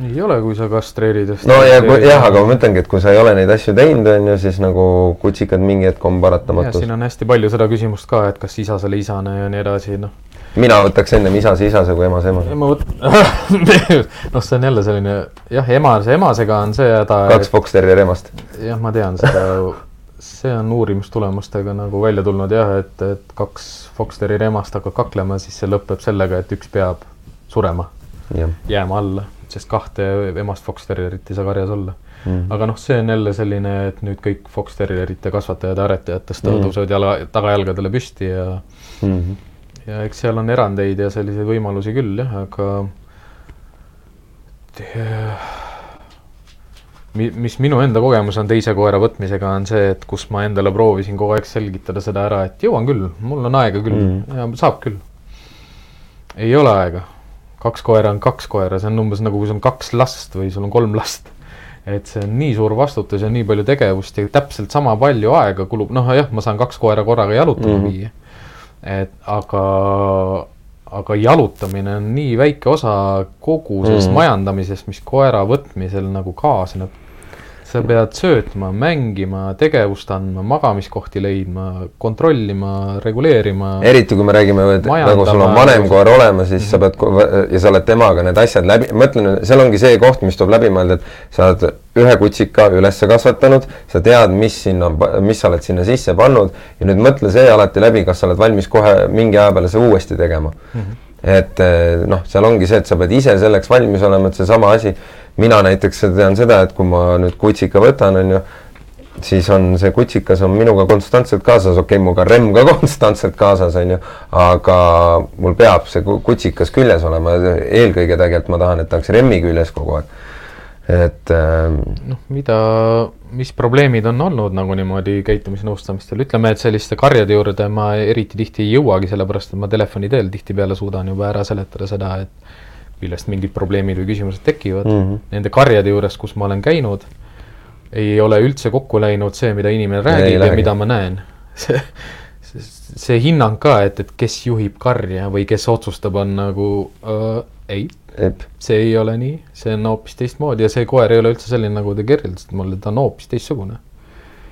ei ole, kui sa kastreerid. no ja jah, aga ma mõtlengi, et kui sa ei ole neid asju teinud, on ju, siis nagu kutsikad mingi hetk on paratamatus siin. on hästi palju seda küsimust ka, et kas isasele isane ja nii edasi, noh. Mina võtaks ennem isase isase kui emase emase. ma võt-, noh, see on jälle selline, jah, emase emasega on see häda, kaks Fox Terrieri emast. jah, ma tean seda, see on uurimustulemustega nagu välja tulnud jah, et, et kaks Foxteri remast hakkavad kaklema, siis see lõpeb sellega, et üks peab surema, jääma alla, sest kahte emast Foxterrierit ei saa karjas olla mm.. aga noh, see on jälle selline, et nüüd kõik Foxterrierite kasvatajad ja aretajad tõstavad mm., tõusevad jala, tagajalgadele püsti ja Mhm. Ja eks seal on erandeid ja selliseid võimalusi küll jah, aga mi- mis minu enda kogemus on teise koera võtmisega, on see, et kus ma endale proovisin kogu aeg selgitada seda ära, et jõuan küll, mul on aega küll mm. ja saab küll. ei ole aega, kaks koera on kaks koera, see on umbes nagu, kui sul on kaks last või sul on kolm last. et see on nii suur vastutus ja nii palju tegevust ja täpselt sama palju aega kulub, noh jah, ma saan kaks koera korraga jalutama mm. -hmm. viia. Et aga, aga jalutamine on nii väike osa kogu sellest mm. majandamisest, mis koera võtmisel nagu kaasneb. Sa pead söötma, mängima, tegevust andma, magamiskohti leidma, kontrollima, reguleerima. eriti kui me räägime, et nagu sul on vanem koer olemas, siis sa pead ja sa oled temaga need asjad läbi, mõtlen, seal ongi see koht, mis tuleb läbi mõelda, et sa oled ühe kutsika üles kasvatanud, sa tead, mis sinna, mis sa oled sinna sisse pannud ja nüüd mõtle see alati läbi, kas sa oled valmis kohe mingi aja peale seda uuesti tegema mm. -hmm. et eh, noh, seal ongi see, et sa pead ise selleks valmis olema, et seesama asi, mina näiteks tean seda, et kui ma nüüd kutsika võtan, on ju, siis on see kutsikas on minuga konstantselt kaasas, okei okay,, mul ka remm ka konstantselt kaasas, on ju, aga mul peab see ku- kutsikas küljes olema, eelkõige tegelikult ma tahan, et ta oleks remmi küljes kogu aeg. et äh, noh, mida, mis probleemid on olnud nagu niimoodi käitumisnõustamistel, ütleme, et selliste karjade juurde ma eriti tihti ei jõuagi, sellepärast et ma telefoni teel tihtipeale suudan juba ära seletada seda, et millest mingid probleemid või küsimused tekivad mm. -hmm. Nende karjade juures, kus ma olen käinud, ei ole üldse kokku läinud see, mida inimene räägib ja lähegi. mida ma näen. see, see hinnang ka, et, et kes juhib karja või kes otsustab, on nagu äh, ei see ei ole nii, see on hoopis teistmoodi ja see koer ei ole üldse selline, nagu te kirjeldasite mulle, ta on hoopis teistsugune.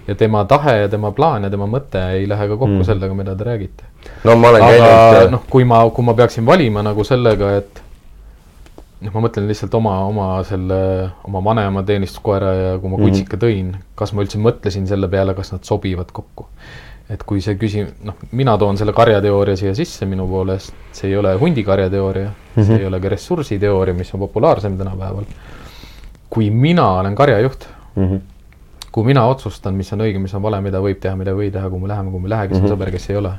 ja tema tahe ja tema plaan ja tema mõte ei lähe ka kokku mm. sellega, mida te räägite. no ma olen aga käinud noh, kui ma, kui ma peaksin valima nagu sellega, et noh, ma mõtlen lihtsalt oma, oma selle, oma vanema teenistuskoera ja kui ma Mhm. kutsika tõin, kas ma üldse mõtlesin selle peale, kas nad sobivad kokku. et kui see küsi-, noh, mina toon selle karjateooria siia sisse minu poolest, see ei ole hundikarjateooria mm, -hmm. see ei ole ka ressursiteooria, mis on populaarsem tänapäeval. kui mina olen karjajuht, mm. -hmm. kui mina otsustan, mis on õige, mis on vale, mida võib teha, mida ei või teha, kuhu me läheme, kuhu me ei lähe, kes on Mhm. sõber, kes ei ole,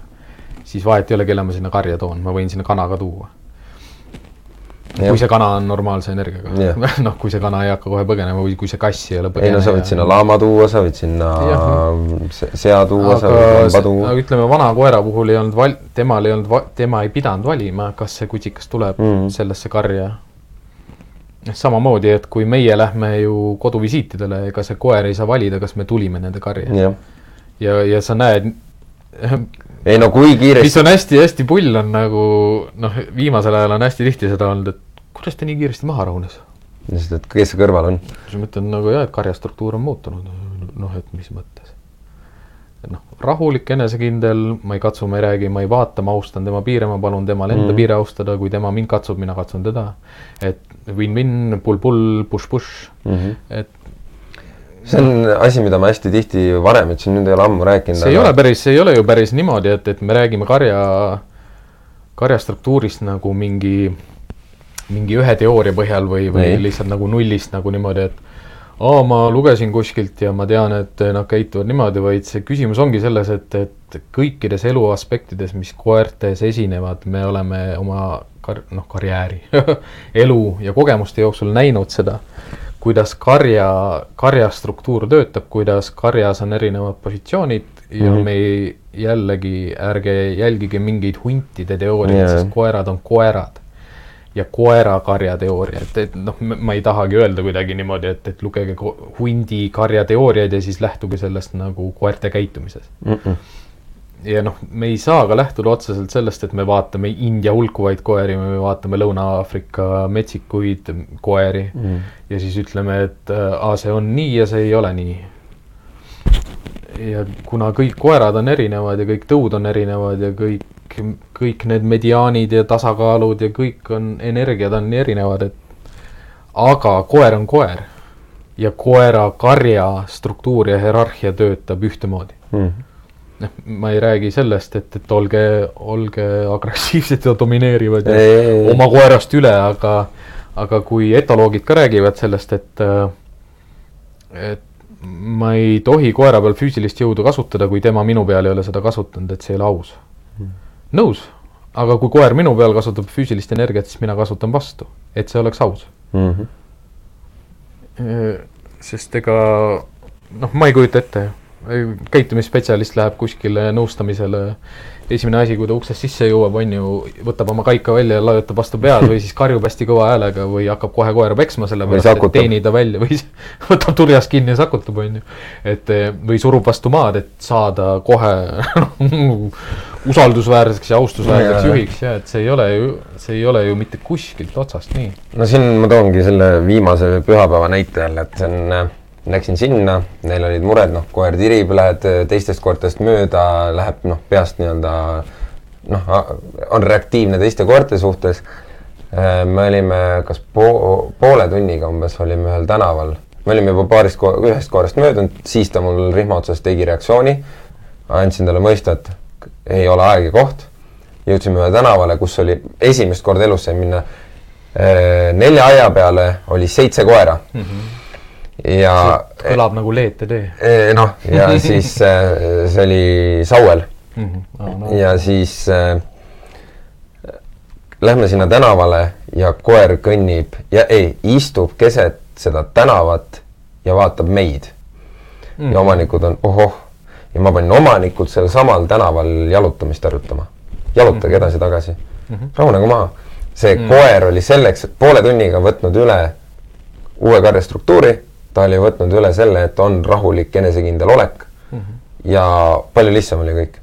siis vahet ei ole, kelle ma sinna karja toon, ma võin sinna kana ka tuua. Kui see kana on normaalse energiaga. Noh, kui see kana ei hakka kohe põgenema või kui see kass ei ole ei no sa võid sinna laama tuua, sa võid sinna sea tuua, sa võid lamba tuua. ütleme, vana koera puhul ei olnud val-, temal ei olnud, tema ei pidanud valima, kas see kutsikas tuleb mm. sellesse karja. samamoodi, et kui meie lähme ju koduvisiitidele, ega see koer ei saa valida, kas me tulime nende karja. jah, ja, ja sa näed, ei no kui mis kiiresti, on hästi-hästi pull, on nagu noh, viimasel ajal on hästi tihti seda olnud, et kuidas ta nii kiiresti maha rahunes. lihtsalt, et kes see kõrval on. siis ma ütlen nagu jah, et karjastruktuur on muutunud. noh, et mis mõttes. et noh, rahulik, enesekindel, ma ei katsu, ma ei räägi, ma ei vaata, ma austan tema piire, ma palun temal enda mm. piire austada, kui tema mind katsub, mina katsun teda. et win-win, pull-pull, push-push, et see on asi, mida ma hästi tihti varem ütlesin, nüüd ei ole ammu rääkinud. see ei ole päris, see ei ole ju päris niimoodi, et, et me räägime karja, karja struktuurist nagu mingi, mingi ühe teooria põhjal või, või Ei. lihtsalt nagu nullist nagu niimoodi, et aa, ma lugesin kuskilt ja ma tean, et nad käituvad niimoodi, vaid see küsimus ongi selles, et, et kõikides elu aspektides, mis koertes esinevad, me oleme oma kar-, noh, karjääri, elu ja kogemuste jooksul näinud seda, kuidas karja, karja struktuur töötab, kuidas karjas on erinevad positsioonid ja mm. -hmm. me ei, jällegi ärge jälgige mingeid huntide teooriaid yeah., sest koerad on koerad ja koera-karja teooria, et, et noh, ma ei tahagi öelda kuidagi niimoodi, et, et lugege hundi karja teooriaid ja siis lähtuge sellest nagu koerte käitumises. mm. -mm. Ja noh, me ei saa ka lähtuda otseselt sellest, et me vaatame India hulkuvaid koeri, me vaatame Lõuna-Aafrika metsikuid koeri Mm. ja siis ütleme, et äh, aa, see on nii ja see ei ole nii. ja kuna kõik koerad on erinevad ja kõik tõud on erinevad ja kõik, kõik need mediaanid ja tasakaalud ja kõik on, energiad on erinevad, et aga koer on koer ja koera karja struktuur ja hierarhia töötab ühtemoodi Mm. noh, ma ei räägi sellest, et, et olge, olge agressiivsed ja domineerivad ja Ei, ei, ei. oma koerast üle, aga, aga kui etoloogid ka räägivad sellest, et, et ma ei tohi koera peal füüsilist jõudu kasutada, kui tema minu peal ei ole seda kasutanud, et see ei ole aus. nõus, aga kui koer minu peal kasutab füüsilist energiat, siis mina kasutan vastu, et see oleks aus. Mm -hmm. sest ega noh, ma ei kujuta ette, käitumisspetsialist läheb kuskile nõustamisele, esimene asi, kui ta uksest sisse jõuab, on ju, võtab oma kaika välja ja lajutab vastu pead või siis karjub hästi kõva häälega või hakkab kohe koera peksma, sellepärast et teenida välja või võtab turjast kinni ja sakutab, on ju. et eh, või surub vastu maad, et saada kohe usaldusväärseks ja austusväärseks Jaa. juhiks ja et see ei ole ju, see ei ole ju mitte kuskilt otsast nii. no siin ma toongi selle viimase pühapäeva näite jälle, et see on, läksin sinna, neil olid mured, noh, koer tirib, lähed äh, teistest koertest mööda, läheb noh, peast nii-öelda noh, on reaktiivne teiste koerte suhtes. me olime kas po poole tunniga umbes olime ühel tänaval, me olime juba paarist ko ühest koerest möödunud, siis ta mul rihma otsas tegi reaktsiooni. andsin talle mõista, et ei ole aeg ja koht. jõudsime ühe tänavale, kus oli esimest korda elus sain minna eh, nelja aia peale oli seitse koera mm. -hmm. Ja kõlab nagu Leete tee eh, noh, ja siis eh, see oli Sauel mm. -hmm. No, ja siis äh, lähme sinna tänavale ja koer kõnnib ja ei, istub keset seda tänavat ja vaatab meid mm.. ja omanikud on ohoh ja ma panin omanikud sel samal tänaval jalutamist harjutama. jalutage edasi-tagasi mm -hmm., rahunege maha. see mm. koer oli selleks poole tunniga võtnud üle uue karjastruktuuri, ta oli võtnud üle selle, et on rahulik enesekindel olek mm. -hmm. ja palju lihtsam oli kõik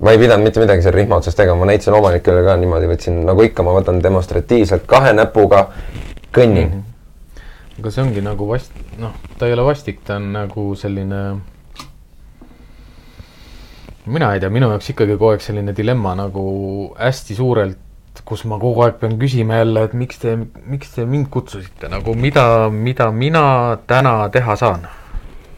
ma ei pidanud mitte midagi seal rihma otsas tegema, ma näitasin omanikele ka niimoodi, võtsin nagu ikka, ma võtan demonstratiivselt kahe näpuga, kõnnin mm. -hmm. aga see ongi nagu vast-, noh, ta ei ole vastik, ta on nagu selline mina ei tea, minu jaoks ikkagi kogu aeg selline dilemma nagu hästi suurelt, kus ma kogu aeg pean küsima jälle, et miks te, miks te mind kutsusite nagu mida, mida mina täna teha saan.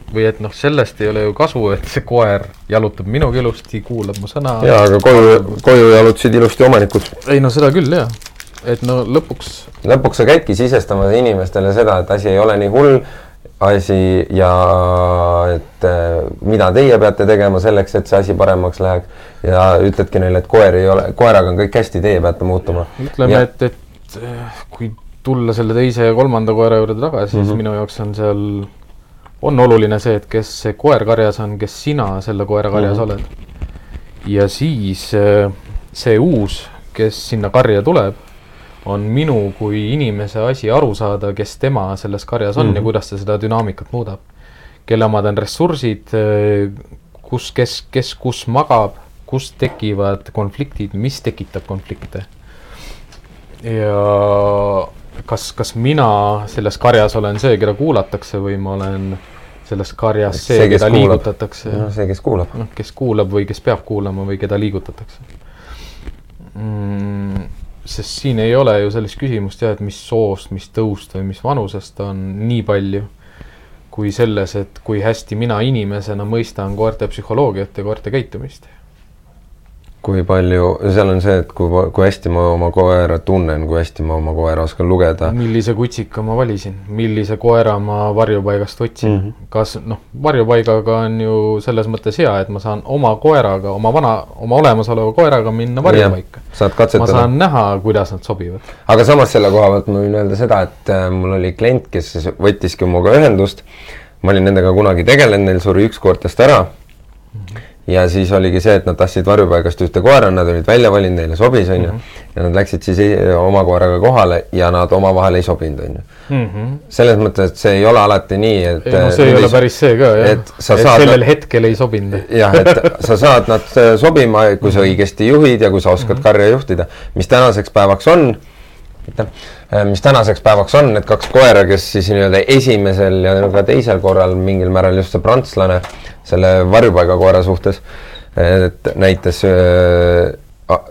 või et noh, sellest ei ole ju kasu, et see koer jalutab minuga ilusti, kuulab mu sõna. jaa, aga koju, koju jalutasid ilusti omanikud. ei no seda küll jah, et no lõpuks lõpuks sa käidki sisestama inimestele seda, et asi ei ole nii hull asi ja et äh, mida teie peate tegema selleks, et see asi paremaks läheks ja ütledki neile, et koer ei ole, koeraga on kõik hästi, teie peate muutuma. ütleme, et, et eh, kui tulla selle teise ja kolmanda koera juurde tagasi mm, -hmm. siis minu jaoks on seal, on oluline see, et kes see koer karjas on, kes sina selle koera karjas mm -hmm. oled. ja siis eh, see uus, kes sinna karja tuleb, on minu kui inimese asi aru saada, kes tema selles karjas on mm -hmm. ja kuidas ta seda dünaamikat muudab. kelle omad on ressursid, kus, kes, kes kus magab, kus tekivad konfliktid, mis tekitab konflikte ja kas, kas mina selles karjas olen see, keda kuulatakse või ma olen selles karjas see, see, keda kuulab. liigutatakse noh, see, kes kuulab. noh, kes kuulab või kes peab kuulama või keda liigutatakse mm,. Sest siin ei ole ju sellist küsimust jah, et mis soost, mis tõust või mis vanusest ta on nii palju, kui selles, et kui hästi mina inimesena mõistan koerte psühholoogiat ja koerte käitumist kui palju, seal on see, et kui, kui hästi ma oma koera tunnen, kui hästi ma oma koera oskan lugeda. millise kutsika ma valisin, millise koera ma varjupaigast otsin mm. -hmm. kas noh, varjupaigaga on ju selles mõttes hea, et ma saan oma koeraga, oma vana, oma olemasoleva koeraga minna varjupaika. saad ma katsetada. saan näha, kuidas nad sobivad. aga samas selle koha pealt ma võin öelda seda, et äh, mul oli klient, kes võttiski minuga ühendust. ma olin nendega kunagi tegelenud, neil suri üks koertest ära. Ja siis oligi see, et nad tahtsid varjupaigast ühte koera, nad olid välja valinud, neile sobis, onju. ja nad läksid siis e- oma koeraga kohale ja nad omavahel ei sobinud, onju. selles mõttes, et see ei ole alati nii, et. ei no see ei ole päris see ka jah, et et sa saad- sellel hetkel ei sobinud. jah, et sa saad nad äh, sobima, kui sa õigesti juhid ja kui sa oskad karja juhtida, mis tänaseks päevaks on, mis tänaseks päevaks on need kaks koera, kes siis nii-öelda esimesel ja ka teisel korral mingil määral just see prantslane selle varjupaigakoera suhtes, et näitas äh,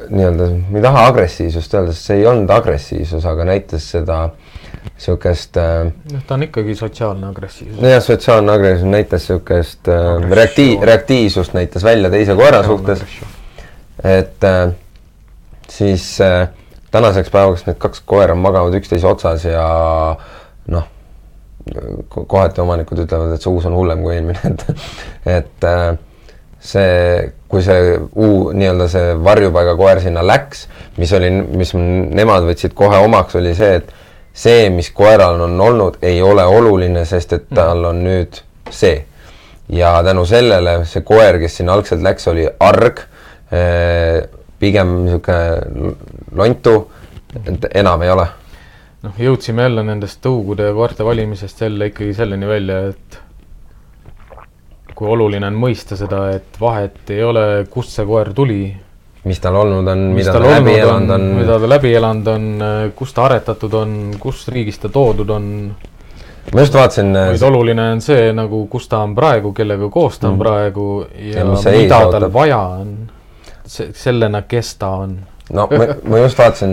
nii-öelda, ma ei taha agressiivsust öelda, sest see ei olnud agressiivsus, aga näitas seda niisugust äh, noh, ta on ikkagi sotsiaalne agressiivsus. nojah, sotsiaalne agressiivsus näitas niisugust äh, reaktii-, reaktiivsust näitas välja teise koera suhtes, et äh, siis äh, tänaseks päevaks need kaks koera magavad üksteise otsas ja noh, kohati omanikud ütlevad, et see uus on hullem kui eelmine, et et äh, see, kui see uu-, nii-öelda see varjupaigakoer sinna läks, mis oli, mis nemad võtsid kohe omaks, oli see, et see, mis koeral on olnud, ei ole oluline, sest et tal on nüüd see. ja tänu sellele see koer, kes sinna algselt läks, oli arg, pigem niisugune lontu, et enam ei ole. Noh, jõudsime jälle nendest tõugude ja koerte valimisest jälle ikkagi selleni välja, et kui oluline on mõista seda, et vahet ei ole, kust see koer tuli, mis tal olnud on, mida ta läbi olnud on, elanud on, mida ta läbi elanud on, kust ta aretatud on, kust riigist ta toodud on, ma just vaatasin, vaid oluline on see nagu, kus ta on praegu, kellega koos ta on praegu ja, Ja mida tal vaja on, see, sellena, kes ta on. no ma, ma just vaatasin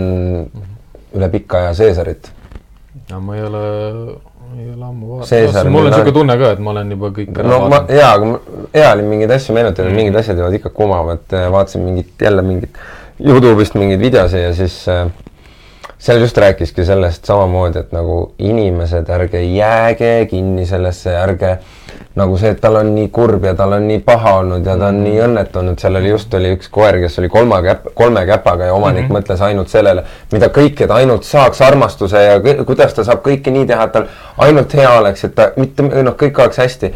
üle pika aja Caesarit. ja ma ei ole, ei ole ammu vaadanud, mul on niisugune tunne ka, et ma olen juba kõik ära no vaadanud. jaa, aga ma- hea oli mingeid asju meenutada mm., mingid asjad jäävad ikka kumama, et äh, vaatasin mingit, jälle mingit Youtube'ist mingeid videosid ja siis äh, seal just rääkiski sellest samamoodi, et nagu inimesed, ärge jääge kinni sellesse, ärge nagu see, et tal on nii kurb ja tal on nii paha olnud ja ta on nii õnnetu olnud, seal oli just oli üks koer, kes oli kolma käp-, kolme käpaga ja omanik mm -hmm. mõtles ainult sellele, mida kõike ta ainult saaks armastuse ja kuidas ta saab kõike nii teha, et tal ainult hea oleks, et ta mitte, noh, kõik oleks hästi.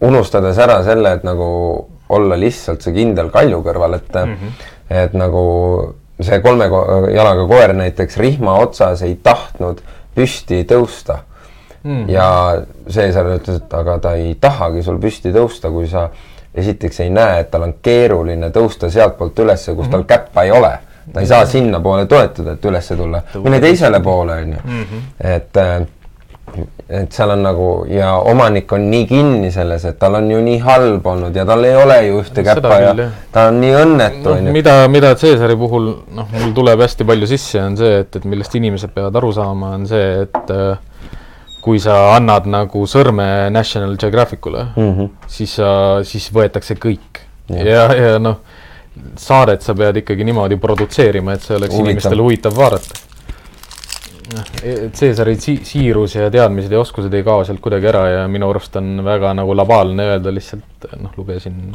unustades ära selle, et nagu olla lihtsalt see kindel kalju kõrval, et mm, -hmm. et nagu see kolme ko- jalaga koer näiteks rihma otsas ei tahtnud püsti tõusta mm.. ja Caesar ütles, et aga ta ei tahagi sul püsti tõusta, kui sa esiteks ei näe, et tal on keeruline tõusta sealtpoolt ülesse, kus mm -hmm. tal käppa ei ole. ta ei saa sinnapoole toetuda, et ülesse tulla, mine teisele poole, onju. et äh, et seal on nagu ja omanik on nii kinni selles, et tal on ju nii halb olnud ja tal ei ole ju ühte käppa ja ta on nii õnnetu, onju. mida, mida Caesari puhul noh, mul tuleb hästi palju sisse, on see, et, et millest inimesed peavad aru saama, on see, et äh, kui sa annad nagu sõrme National Geographicule mm, -hmm. siis sa, siis võetakse kõik. ja, ja noh, saadet sa pead ikkagi niimoodi produtseerima, et see oleks Huvitav. inimestele huvitav vaadata. Caesari si- siirus ja teadmised ja oskused ei kao sealt kuidagi ära ja minu arust on väga nagu labaalne öelda lihtsalt, noh, lugesin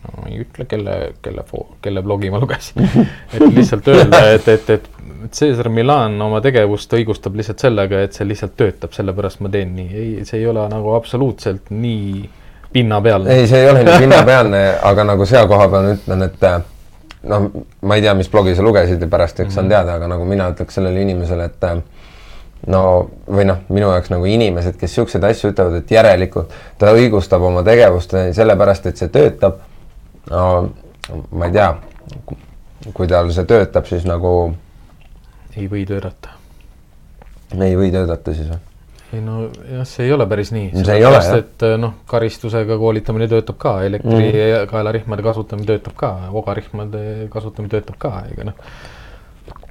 no ma ei ütle, kelle, kelle, kelle blogi ma lugesin. et lihtsalt öelda, et, et, et Caesar Milan oma tegevust õigustab lihtsalt sellega, et see lihtsalt töötab, sellepärast ma teen nii. ei, see ei ole nagu absoluutselt nii pinnapealne. ei, see ei ole nii pinnapealne, aga nagu seal koha peal ütlen, et noh, ma ei tea, mis blogi sa lugesid ja pärast eks saan teada, aga nagu mina ütleks sellele inimesele, et no või noh, minu jaoks nagu inimesed, kes siukseid asju ütlevad, et järelikult ta õigustab oma tegevust sellepärast, et see töötab. no ma ei tea, kui tal see töötab, siis nagu ei või töötada. ei või töötada siis või? ei no jah, see ei ole päris nii. See ei ole, jah. et noh, karistusega koolitamine töötab ka, elektrikaelarihmade kasutamine töötab ka, ogarihmade kasutamine töötab ka, ega noh.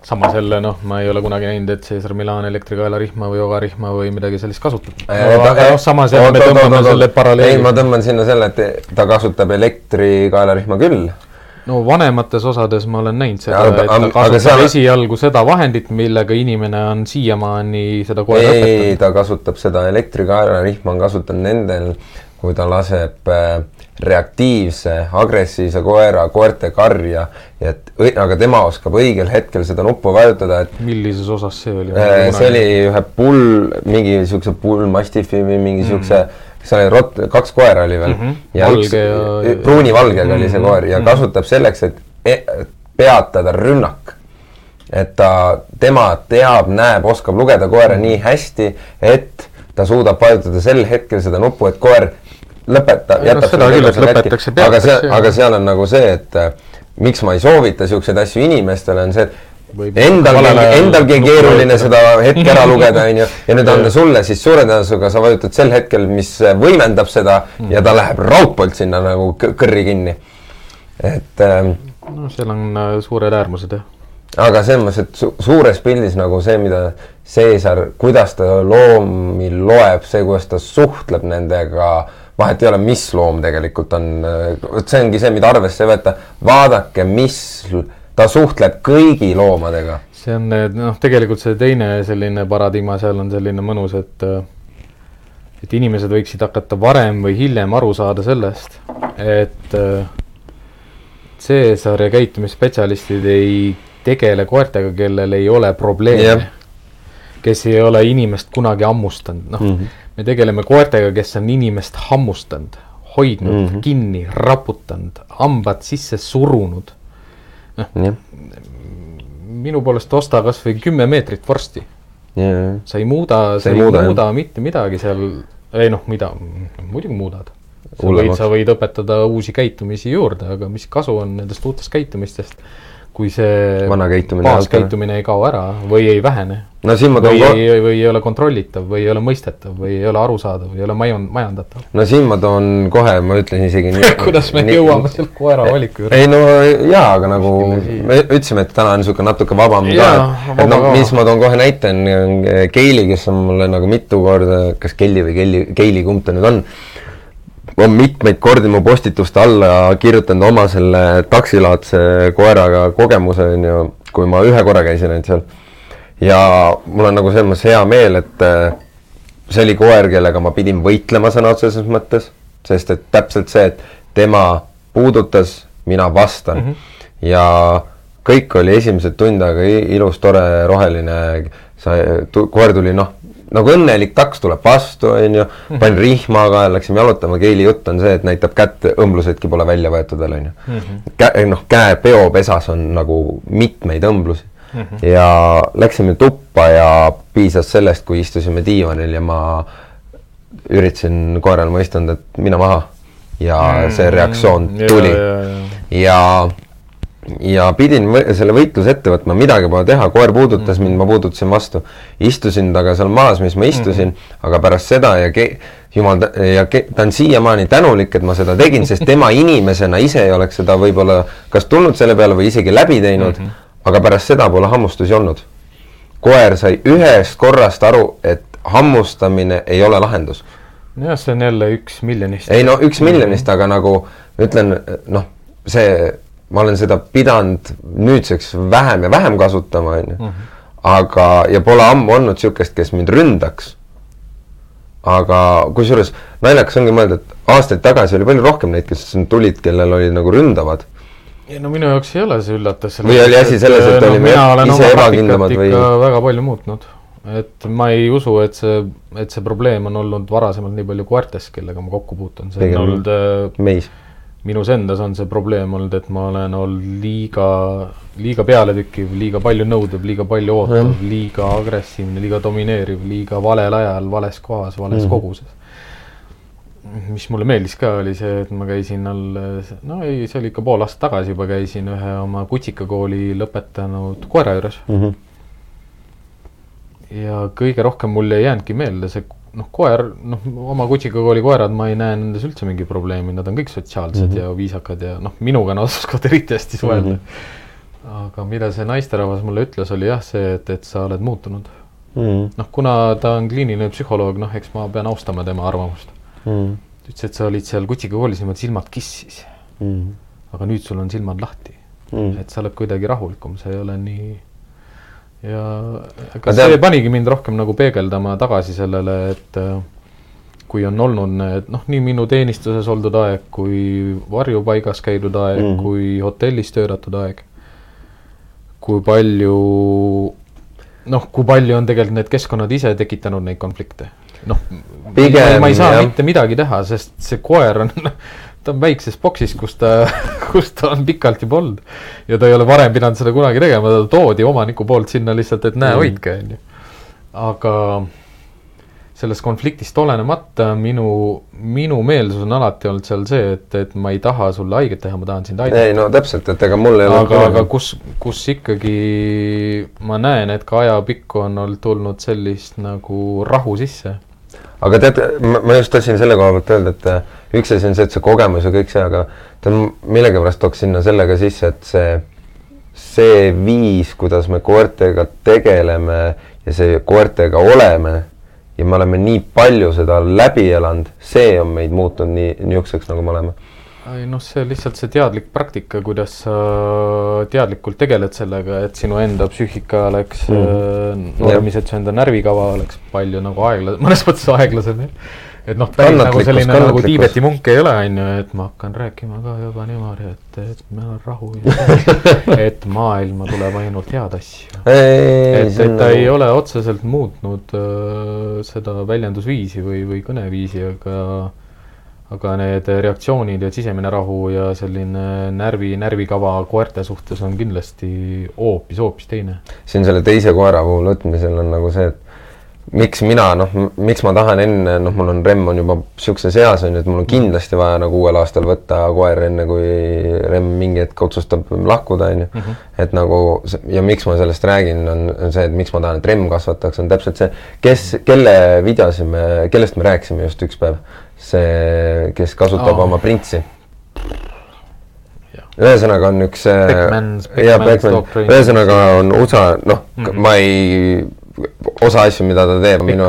samas jälle noh, ma ei ole kunagi näinud, et Caesar Milan elektrikaelarihma või ogarihma või midagi sellist kasutab. aga noh, samas jälle me tõmbame selle ei, paralleeli ma. tõmban sinna selle, et ta kasutab elektrikaelarihma küll no vanemates osades ma olen näinud seda, et ta kasutab seal- esialgu seda vahendit, millega inimene on siiamaani seda koera ei, õpetanud. ta kasutab seda elektrikaelarihma on kasutanud nendel, kui ta laseb äh, reaktiivse, agressiivse koera koerte karja, et aga tema oskab õigel hetkel seda nuppu vajutada, et millises osas see oli? äh, see oli ühe pull, mingi siukse pullmastifi või mingi siukse seal oli rott, kaks koera oli veel mm. Mhm. ja Valge üks ja-, pruunivalgega oli see koer ja kasutab selleks, et e- peatada rünnak. et ta, tema teab, näeb, oskab lugeda koera nii hästi, et ta suudab vajutada sel hetkel seda nuppu, et koer lõpeta, Ei, no jätab seda küll, et lõpetaks ja katki. aga peataks,, jah. aga seal on nagu see, et äh, miks ma ei soovita siukseid asju inimestele, on see, et Võib- endalgi keeruline seda hetke ära lugeda, onju, ja nüüd anda sulle siis suure tõenäosusega sa vajutad sel hetkel, mis võimendab seda Mm. ja ta läheb raudpoolt sinna nagu kõ- kõrri kinni. et ähm, no seal on äh, suured äärmused jah. aga selles mõttes, et su suures pildis nagu see, mida Caesar, kuidas ta loomi loeb, see, kuidas ta suhtleb nendega, vahet ei ole, mis loom tegelikult on, vot see ongi see, mida arvesse ei võeta, vaadake, mis, ta suhtleb kõigi loomadega. see on need, noh, tegelikult see teine selline paradigma seal on selline mõnus, et äh, et inimesed võiksid hakata varem või hiljem aru saada sellest, et äh, Caesar ja käitumisspetsialistid ei tegele koertega, kellel ei ole probleeme Jah. kes ei ole inimest kunagi hammustanud, noh mm. -hmm. me tegeleme koertega, kes on inimest hammustanud, hoidnud mm, -hmm. kinni, raputanud, hambad sisse surunud. minu poolest osta kas või kümme meetrit vorsti, sa ei muuda, sa ei muuda, muuda, jah. mitte midagi seal, ei noh, mida, muidugi muudad, sa võid, sa võid õpetada uusi käitumisi juurde, aga mis kasu on nendest uutest käitumistest, kui see Vana käitumine ei baaskäitumine ei kao ära või ei vähene no siin ma toon või ei, või ei ole kontrollitav või ei ole mõistetav või ei ole arusaadav või ei ole majan-, majandatav. no siin ma toon kohe, ma ütlen isegi nii kuidas me nii, jõuame selle koera valiku juurde? ei no jaa, aga nagu me ütlesime, et täna on niisugune natuke vabam ka et noh, mis ma toon kohe näite, on Keili, kes on mulle nagu mitu korda, kas Kelly või Kelly, Keili, kumb ta nüüd on, on mitmeid kordi mu postituste alla kirjutanud oma selle taksilaadse koeraga kogemuse, on ju, kui ma ühe korra käisin ainult seal. ja mul on nagu selles mõttes hea meel, et äh, see oli koer, kellega ma pidin võitlema sõna otseses mõttes, sest et täpselt see, et tema puudutas, mina vastan mm. -hmm. ja kõik oli esimesed tund aega ilus, tore, roheline, sa, koer tuli noh, nagu õnnelik taks tuleb vastu, onju, panin rihma ka, läksime jalutama, Keili jutt on see, et näitab kätt, õmblusedki pole välja võetud veel, onju. käe, noh, käe peopesas on nagu mitmeid õmblusi mm. -hmm. ja läksime tuppa ja piisas sellest, kui istusime diivanil ja ma üritasin koerale mõista anda, et mine maha. ja see reaktsioon tuli ja, ja pidin võ- selle võitluse ette võtma, midagi pole teha, koer puudutas mind, ma puudutasin vastu. istusin temaga seal maas, mis ma istusin, aga pärast seda ja ke-, jumal, ja ke- ta on siiamaani tänulik, et ma seda tegin, sest tema inimesena ise ei oleks seda võib-olla kas tulnud selle peale või isegi läbi teinud mm, -hmm. aga pärast seda pole hammustusi olnud. koer sai ühest korrast aru, et hammustamine ei ole lahendus jah, see on jälle üks miljonist. ei no üks miljonist, aga nagu ütlen, noh, see, ma olen seda pidanud nüüdseks vähem ja vähem kasutama, onju. aga, ja pole ammu olnud niisugust, kes mind ründaks. aga kusjuures naljakas ongi mõelda, et aastaid tagasi oli palju rohkem neid, kes tulid, kellel olid nagu ründavad. ei no minu jaoks ei ole see üllatus. Või oli asi selles, et olime mina olen ise ebakindlamad või- väga palju muutnud. et ma ei usu, et see, et see probleem on olnud varasemalt nii palju koertes, kellega ma kokku puutun, see Pigem on olnud äh, meis. Minus endas on see probleem olnud, et ma olen olnud liiga, liiga pealetükkiv, liiga palju nõudev, liiga palju ootav, liiga agressiivne, liiga domineeriv, liiga valel ajal, vales kohas, vales mm. koguses. mis mulle meeldis ka, oli see, et ma käisin all, no ei, see oli ikka pool aastat tagasi juba käisin ühe oma kutsikakooli lõpetanud koera juures Mm -hmm. ja kõige rohkem mulle ei jäänudki meelde see noh, koer, noh, oma kutsikakooli koerad, ma ei näe nendes üldse mingi probleemi, nad on kõik sotsiaalsed mm -hmm. ja viisakad ja noh, minuga nad oskavad eriti hästi suhelda mm. -hmm. aga mida see naisterahvas mulle ütles, oli jah see, et, et sa oled muutunud. Mm -hmm. noh, kuna ta on kliiniline psühholoog, noh, eks ma pean austama tema arvamust. Mm ta ütles, et sa olid seal kutsikakoolis niimoodi silmad kissis, -hmm. aga nüüd sul on silmad lahti Mm. et sa oled kuidagi rahulikum, sa ei ole nii ja Aga see panigi mind rohkem nagu peegeldama tagasi sellele, et äh, kui on olnud need noh, nii minu teenistuses oldud aeg kui varjupaigas käidud aeg mm., Mhm. kui hotellis töötatud aeg, kui palju noh, kui palju on tegelikult need keskkonnad ise tekitanud neid konflikte. noh, ma ei saa jah. mitte midagi teha, sest see koer on, ta on väikses boksis, kus ta, kus ta on pikalt juba olnud. ja ta ei ole varem pidanud seda kunagi tegema, ta toodi omaniku poolt sinna lihtsalt, et näe, Mm. hoidke, onju. aga sellest konfliktist olenemata minu, minu meelsus on alati olnud seal see, et, et ma ei taha sulle haiget teha, ma tahan sind aidata ei no täpselt, et ega mul ei ole aga, aga kus, kus ikkagi ma näen, et ka ajapikku on olnud tulnud sellist nagu rahu sisse. aga tead, ma just tahtsin selle koha pealt öelda, et üks asi on see, et see kogemus ja kõik see, aga tead, millegipärast tooks sinna selle ka sisse, et see, see viis, kuidas me koertega tegeleme ja see koertega oleme ja me oleme nii palju seda läbi elanud, see on meid muutnud nii, niisuguseks, nagu me oleme. ei noh, see lihtsalt see teadlik praktika, kuidas sa teadlikult tegeled sellega, et sinu enda psüühika oleks mm. normis, et su enda närvikava oleks palju nagu aegla-, mõnes mõttes aeglasem. Et noh, päris nagu selline nagu. Tiibeti munk ei ole, on ju, et ma hakkan rääkima ka juba niimoodi, et, et meil on rahu ja et maailma tuleb ainult head asju. et, et ta ei ole otseselt muutnud öö, seda väljendusviisi või, või kõneviisi, aga aga need reaktsioonid ja sisemine rahu ja selline närvi, närvikava koerte suhtes on kindlasti hoopis, hoopis teine. siin selle teise koera puhul võtmisel on nagu see, et miks mina noh, miks ma tahan enne, noh, mul on Remm on juba siukses eas on ju, et mul on kindlasti vaja nagu uuel aastal võtta koer, enne kui Remm mingi hetk otsustab lahkuda, on ju. et nagu ja miks ma sellest räägin, on on see, et miks ma tahan, et Remm kasvataks, on täpselt see, kes, kelle videosi me, kellest me rääkisime just üks päev. see, kes kasutab oh. oma printsi ühesõnaga on üks. Jaa, Beckman's Beckman dog, training. ühesõnaga on USA, noh mm, Mhm. -hmm. ma ei, osa asju, mida ta teeb, minu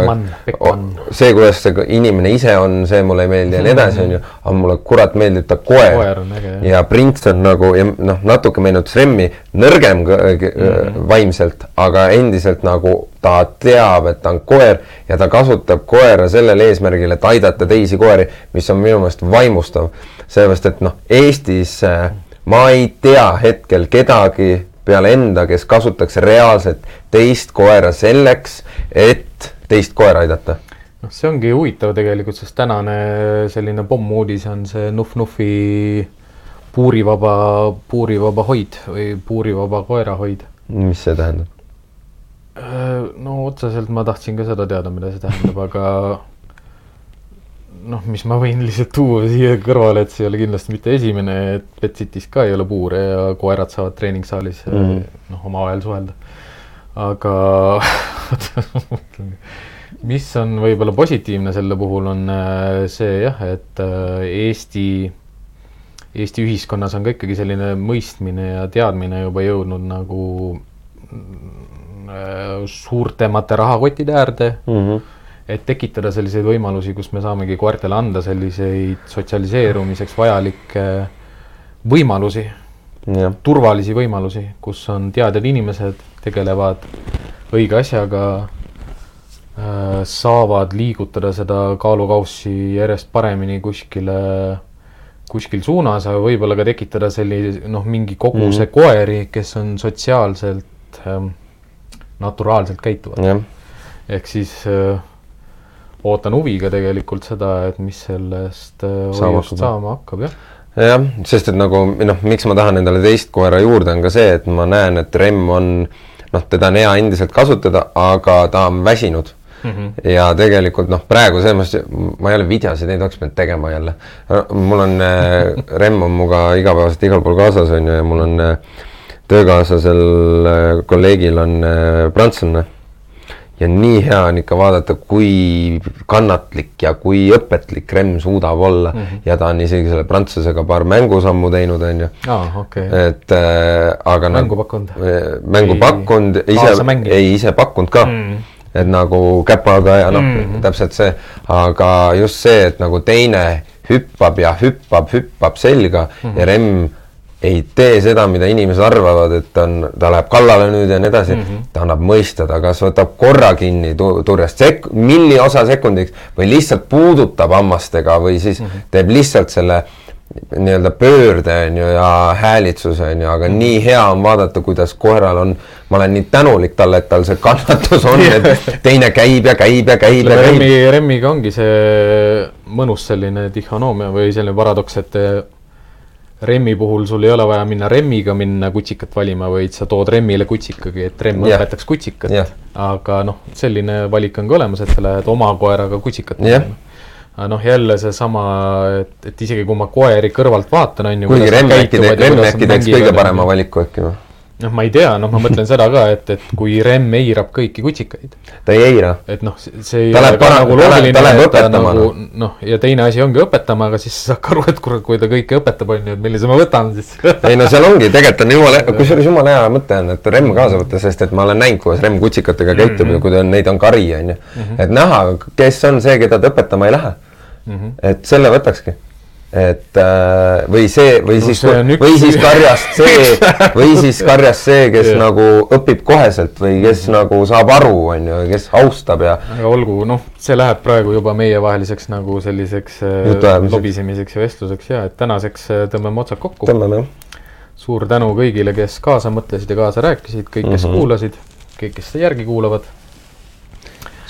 see, kuidas see inimene ise on, see mulle ei meeldi ja nii edasi, on ju, aga mulle kurat meeldib ta koer, Koer ja Prints on nagu ja noh, natuke meenutas Remmi, nõrgem mm Mhm. vaimselt, aga endiselt nagu ta teab, et ta on koer ja ta kasutab koera sellel eesmärgil, et aidata teisi koeri, mis on minu meelest vaimustav. sellepärast, et noh, Eestis äh, ma ei tea hetkel kedagi peale enda, kes kasutaks reaalselt teist koera selleks, et teist koera aidata. noh, see ongi huvitav tegelikult, sest tänane selline pommuudis on see Nuf-Nufi puurivaba, puurivaba hoid või puurivaba koerahoid. mis see tähendab? no otseselt ma tahtsin ka seda teada, mida see tähendab, aga noh, mis ma võin lihtsalt tuua siia kõrvale, et see ei ole kindlasti mitte esimene, et Betsitis ka ei ole puure ja koerad saavad treeningsaalis mm Mhm. -hmm. noh, omavahel suhelda. aga mis on võib-olla positiivne selle puhul, on äh, see jah, et äh, Eesti, Eesti ühiskonnas on ka ikkagi selline mõistmine ja teadmine juba jõudnud nagu mm, suurtemate rahakottide äärde Mm -hmm. Et tekitada selliseid võimalusi, kus me saamegi koertele anda selliseid sotsialiseerumiseks vajalikke võimalusi, turvalisi võimalusi, kus on teadjad inimesed, tegelevad õige asjaga, saavad liigutada seda kaalukaussi järjest paremini kuskile, kuskil suunas, aga võib-olla ka tekitada sellise noh, mingi koguse mm -hmm. koeri, kes on sotsiaalselt ähm,, naturaalselt käituvad. Ehk siis äh, ootan huviga tegelikult seda, et mis sellest äh, hoiust hakkab. saama hakkab, jah. jah, sest et nagu noh, miks ma tahan endale teist koera juurde, on ka see, et ma näen, et Remm on noh, teda on hea endiselt kasutada, aga ta on väsinud mm. -hmm. ja tegelikult noh, praegu selles mõttes ma ei ole videosid, neid oleks pidanud tegema jälle. mul on äh,, Remm on minuga igapäevaselt igal pool kaasas on ju ja mul on äh, töökaaslasel kolleegil on prantslane ja nii hea on ikka vaadata, kui kannatlik ja kui õpetlik Remm suudab olla mm. -hmm. ja ta on isegi selle prantsusega paar mängusammu teinud, on ju. aa, okei okay.. et äh, aga Mängu pakkunud? mängu Või pakkunud, ise, ei ise pakkunud ka Mm. et nagu käpaga ja noh mm. -hmm. täpselt see, aga just see, et nagu teine hüppab ja hüppab, hüppab selga mm. -hmm. ja Remm ei tee seda, mida inimesed arvavad, et on, ta läheb kallale nüüd ja nii edasi mm. -hmm. ta annab mõista, ta kas võtab korra kinni tu- turjast sek-, milliosa sekundiks või lihtsalt puudutab hammastega või siis mm. -hmm. teeb lihtsalt selle nii-öelda pöörde on ju ja häälitsuse on ju, aga Mhm. nii hea on vaadata, kuidas koeral on, ma olen nii tänulik talle, et tal see kannatus on, et teine käib ja käib ja käib ja käib. Remmi, Remmiga ongi see mõnus selline dihhonoomia või selline paradoks, et Remmi puhul sul ei ole vaja minna Remmiga minna kutsikat valima, vaid sa tood Remmile kutsikagi, et Remm Jah. õpetaks kutsikat Jah.. aga noh, selline valik on ka olemas, et sa lähed oma koeraga kutsikat Jah. aga noh, jälle seesama, et, et isegi kui ma koeri kõrvalt vaatan, on ju. kuigi Remm äkki teeb, Remm äkki teeks kõige parema valiku äkki või? noh, ma ei tea, noh, ma mõtlen seda ka, et, et kui Remm eirab kõiki kutsikaid, ta ei eira. et noh, see ei Ta ole ka nagu loogiline, ta läheb et ta õpetama, nagu noh, ja teine asi ongi õpetama, aga siis sa saad ka aru, et kurat, kui ta kõike õpetab, on ju, et millise ma võtan siis. ei no seal ongi, tegelikult on jumala, kusjuures jumala hea mõte on, et Remm kaasa võtta, sest et ma olen näinud, kuidas Remm kutsikatega käitub Mhm. ja kui ta on, neid on kari, on ju. et näha, kes on see, keda ta õpetama ei lähe. Mhm. et selle võtakski. Et äh, või see, või No siis või siis karjast see, või siis karjast see, kes Jah. nagu õpib koheselt või kes nagu saab aru, on ju, kes austab ja aga olgu, noh, see läheb praegu juba meievaheliseks nagu selliseks äh, lobisemiseks ja vestluseks ja et tänaseks äh, tõmbame otsad kokku. tõmbame jah. suur tänu kõigile, kes kaasa mõtlesid ja kaasa rääkisid, kõik, kes Mhm. kuulasid, kõik, kes järgi kuulavad.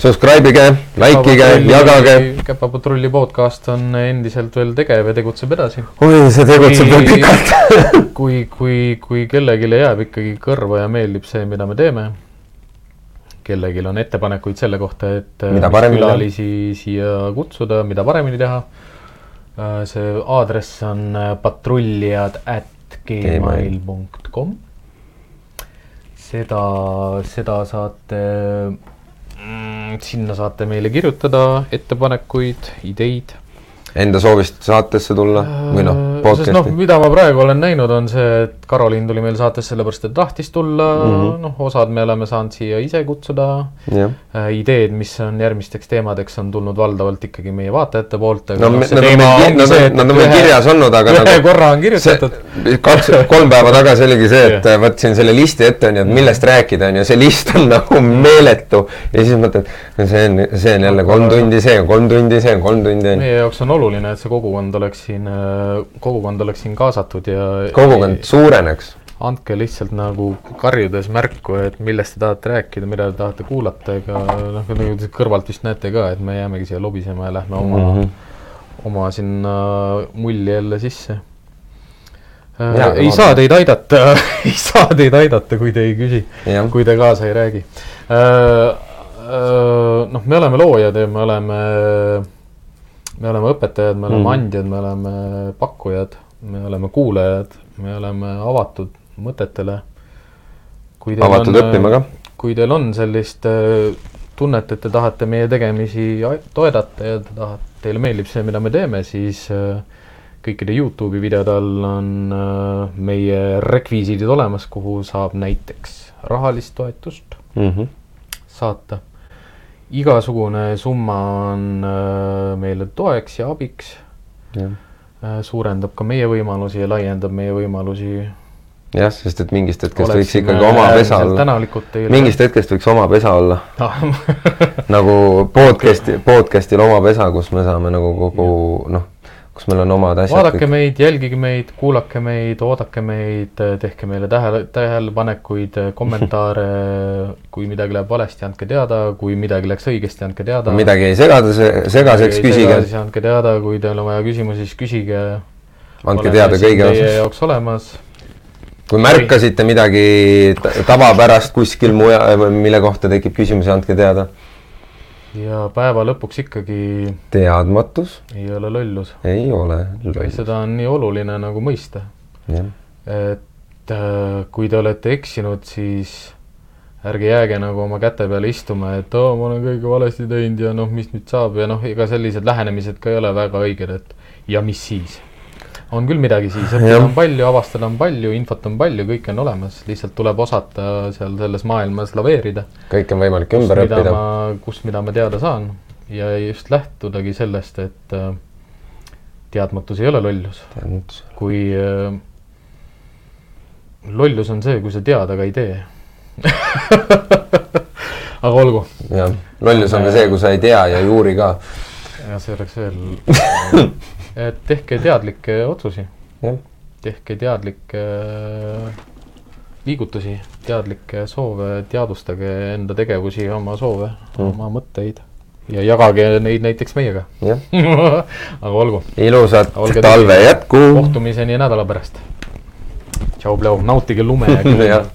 Subscribe ige, like ige, jagage. käpapatrulli podcast on endiselt veel tegev ja tegutseb edasi. oi, see tegutseb veel Kui- pikalt. kui, kui, kui kellelegi jääb ikkagi kõrva ja meeldib see, mida me teeme, kellelgi on ettepanekuid selle kohta, et äh, külalisi siia kutsuda, mida paremini teha. see aadress on äh, patrullijad at gmail punkt kom. seda, seda saate, sinna saate meile kirjutada ettepanekuid, ideid Enda soovist saatesse tulla või noh, noh, podcast'i. mida ma praegu olen näinud, on see, et Karoliin tuli meil saatesse sellepärast, et tahtis tulla mm. -hmm., noh, osad me oleme saanud siia ise kutsuda jah, äh,. ideed, mis on järgmisteks teemadeks, on tulnud valdavalt ikkagi meie vaatajate poolt. no me- nad on nad on, nad on meil kirjas olnud, aga ühe nagu korra on kirjutatud. see kaks, kolm päeva tagasi oligi see, et võtsin selle listi ette, onju, et millest rääkida, onju, see list on nagu meeletu. ja siis mõtled, see on, see on jälle kolm tundi, see on kolm tundi, see on kolm tundi, meie jaoks on oluline, et see kogukond oleks siin, kogukond oleks siin kaasatud ja kogukond suureneks. andke lihtsalt nagu karjudes märku, et millest te tahate rääkida, mida te tahate kuulata, ega noh, nagu kõrvalt vist näete ka, et me jäämegi siia lobisema ja lähme oma mm. -hmm. oma sinna mulli jälle sisse. Jaa, ei ma saa teid aidata, ei saa teid aidata, kui te ei küsi, kui te kaasa ei räägi. noh, me oleme loojad ja me oleme, me oleme õpetajad, me oleme mm. andjad, me oleme pakkujad, me oleme kuulajad, me oleme avatud mõtetele. avatud õppima ka. kui teil on sellist äh, tunnet, et te tahate meie tegemisi toetada ja te tahate, teile meeldib see, mida me teeme, siis äh, kõikide Youtube'i videode all on äh, meie rekvisiidid olemas, kuhu saab näiteks rahalist toetust Mhm. saata. Igasugune summa on äh, meile toeks ja abiks, suurendab ka meie võimalusi ja laiendab meie võimalusi. jah, sest et mingist hetkest võiks ikkagi oma pesa olla. mingist hetkest võiks oma pesa olla. nagu podcast'i, podcast'il oma pesa, kus me saame nagu kogu noh, kus meil on omad asjad. vaadake meid, jälgige meid, kuulake meid, oodake meid, tehke meile tähele, tähelepanekuid, kommentaare. kui midagi läheb valesti, andke teada, kui midagi läks õigesti, andke teada. midagi jäi segada, segaseks, küsige, siis andke teada, kui teil on vaja küsimusi, siis küsige. andke teada kõige teie osas. jaoks olemas. kui märkasite midagi ta- tavapärast kuskil mujal, mille kohta tekib küsimusi, andke teada. Ja päeva lõpuks ikkagi teadmatus ei ole lollus. ei ole loll. seda on nii oluline nagu mõista. et äh, kui te olete eksinud, siis ärge jääge nagu oma käte peale istuma, et oo, ma olen kõike valesti teinud ja noh, mis nüüd saab ja noh, ega sellised lähenemised ka ei ole väga õiged, et ja mis siis. On küll midagi siis, õppida Jah. on palju, avastada on palju, infot on palju, kõike on olemas, lihtsalt tuleb osata seal selles maailmas laveerida. kõik on võimalik ümber õppida. kust, mida ma teada saan ja just lähtudagi sellest, et äh, teadmatus ei ole lollus kui äh, lollus on see, kui sa tead, aga ei tee. aga olgu, jah, lollus on ka see, kui sa ei tea ja ei uuri ka. ja see oleks veel, et tehke teadlikke otsusi, tehke teadlikke äh, liigutusi, teadlikke soove, teadvustage enda tegevusi, oma soove mm., oma mõtteid ja jagage neid näiteks meiega. aga olgu, ilusat Olge talve tõsised. jätku. kohtumiseni nädala pärast. tšau, nautige lume ja lund.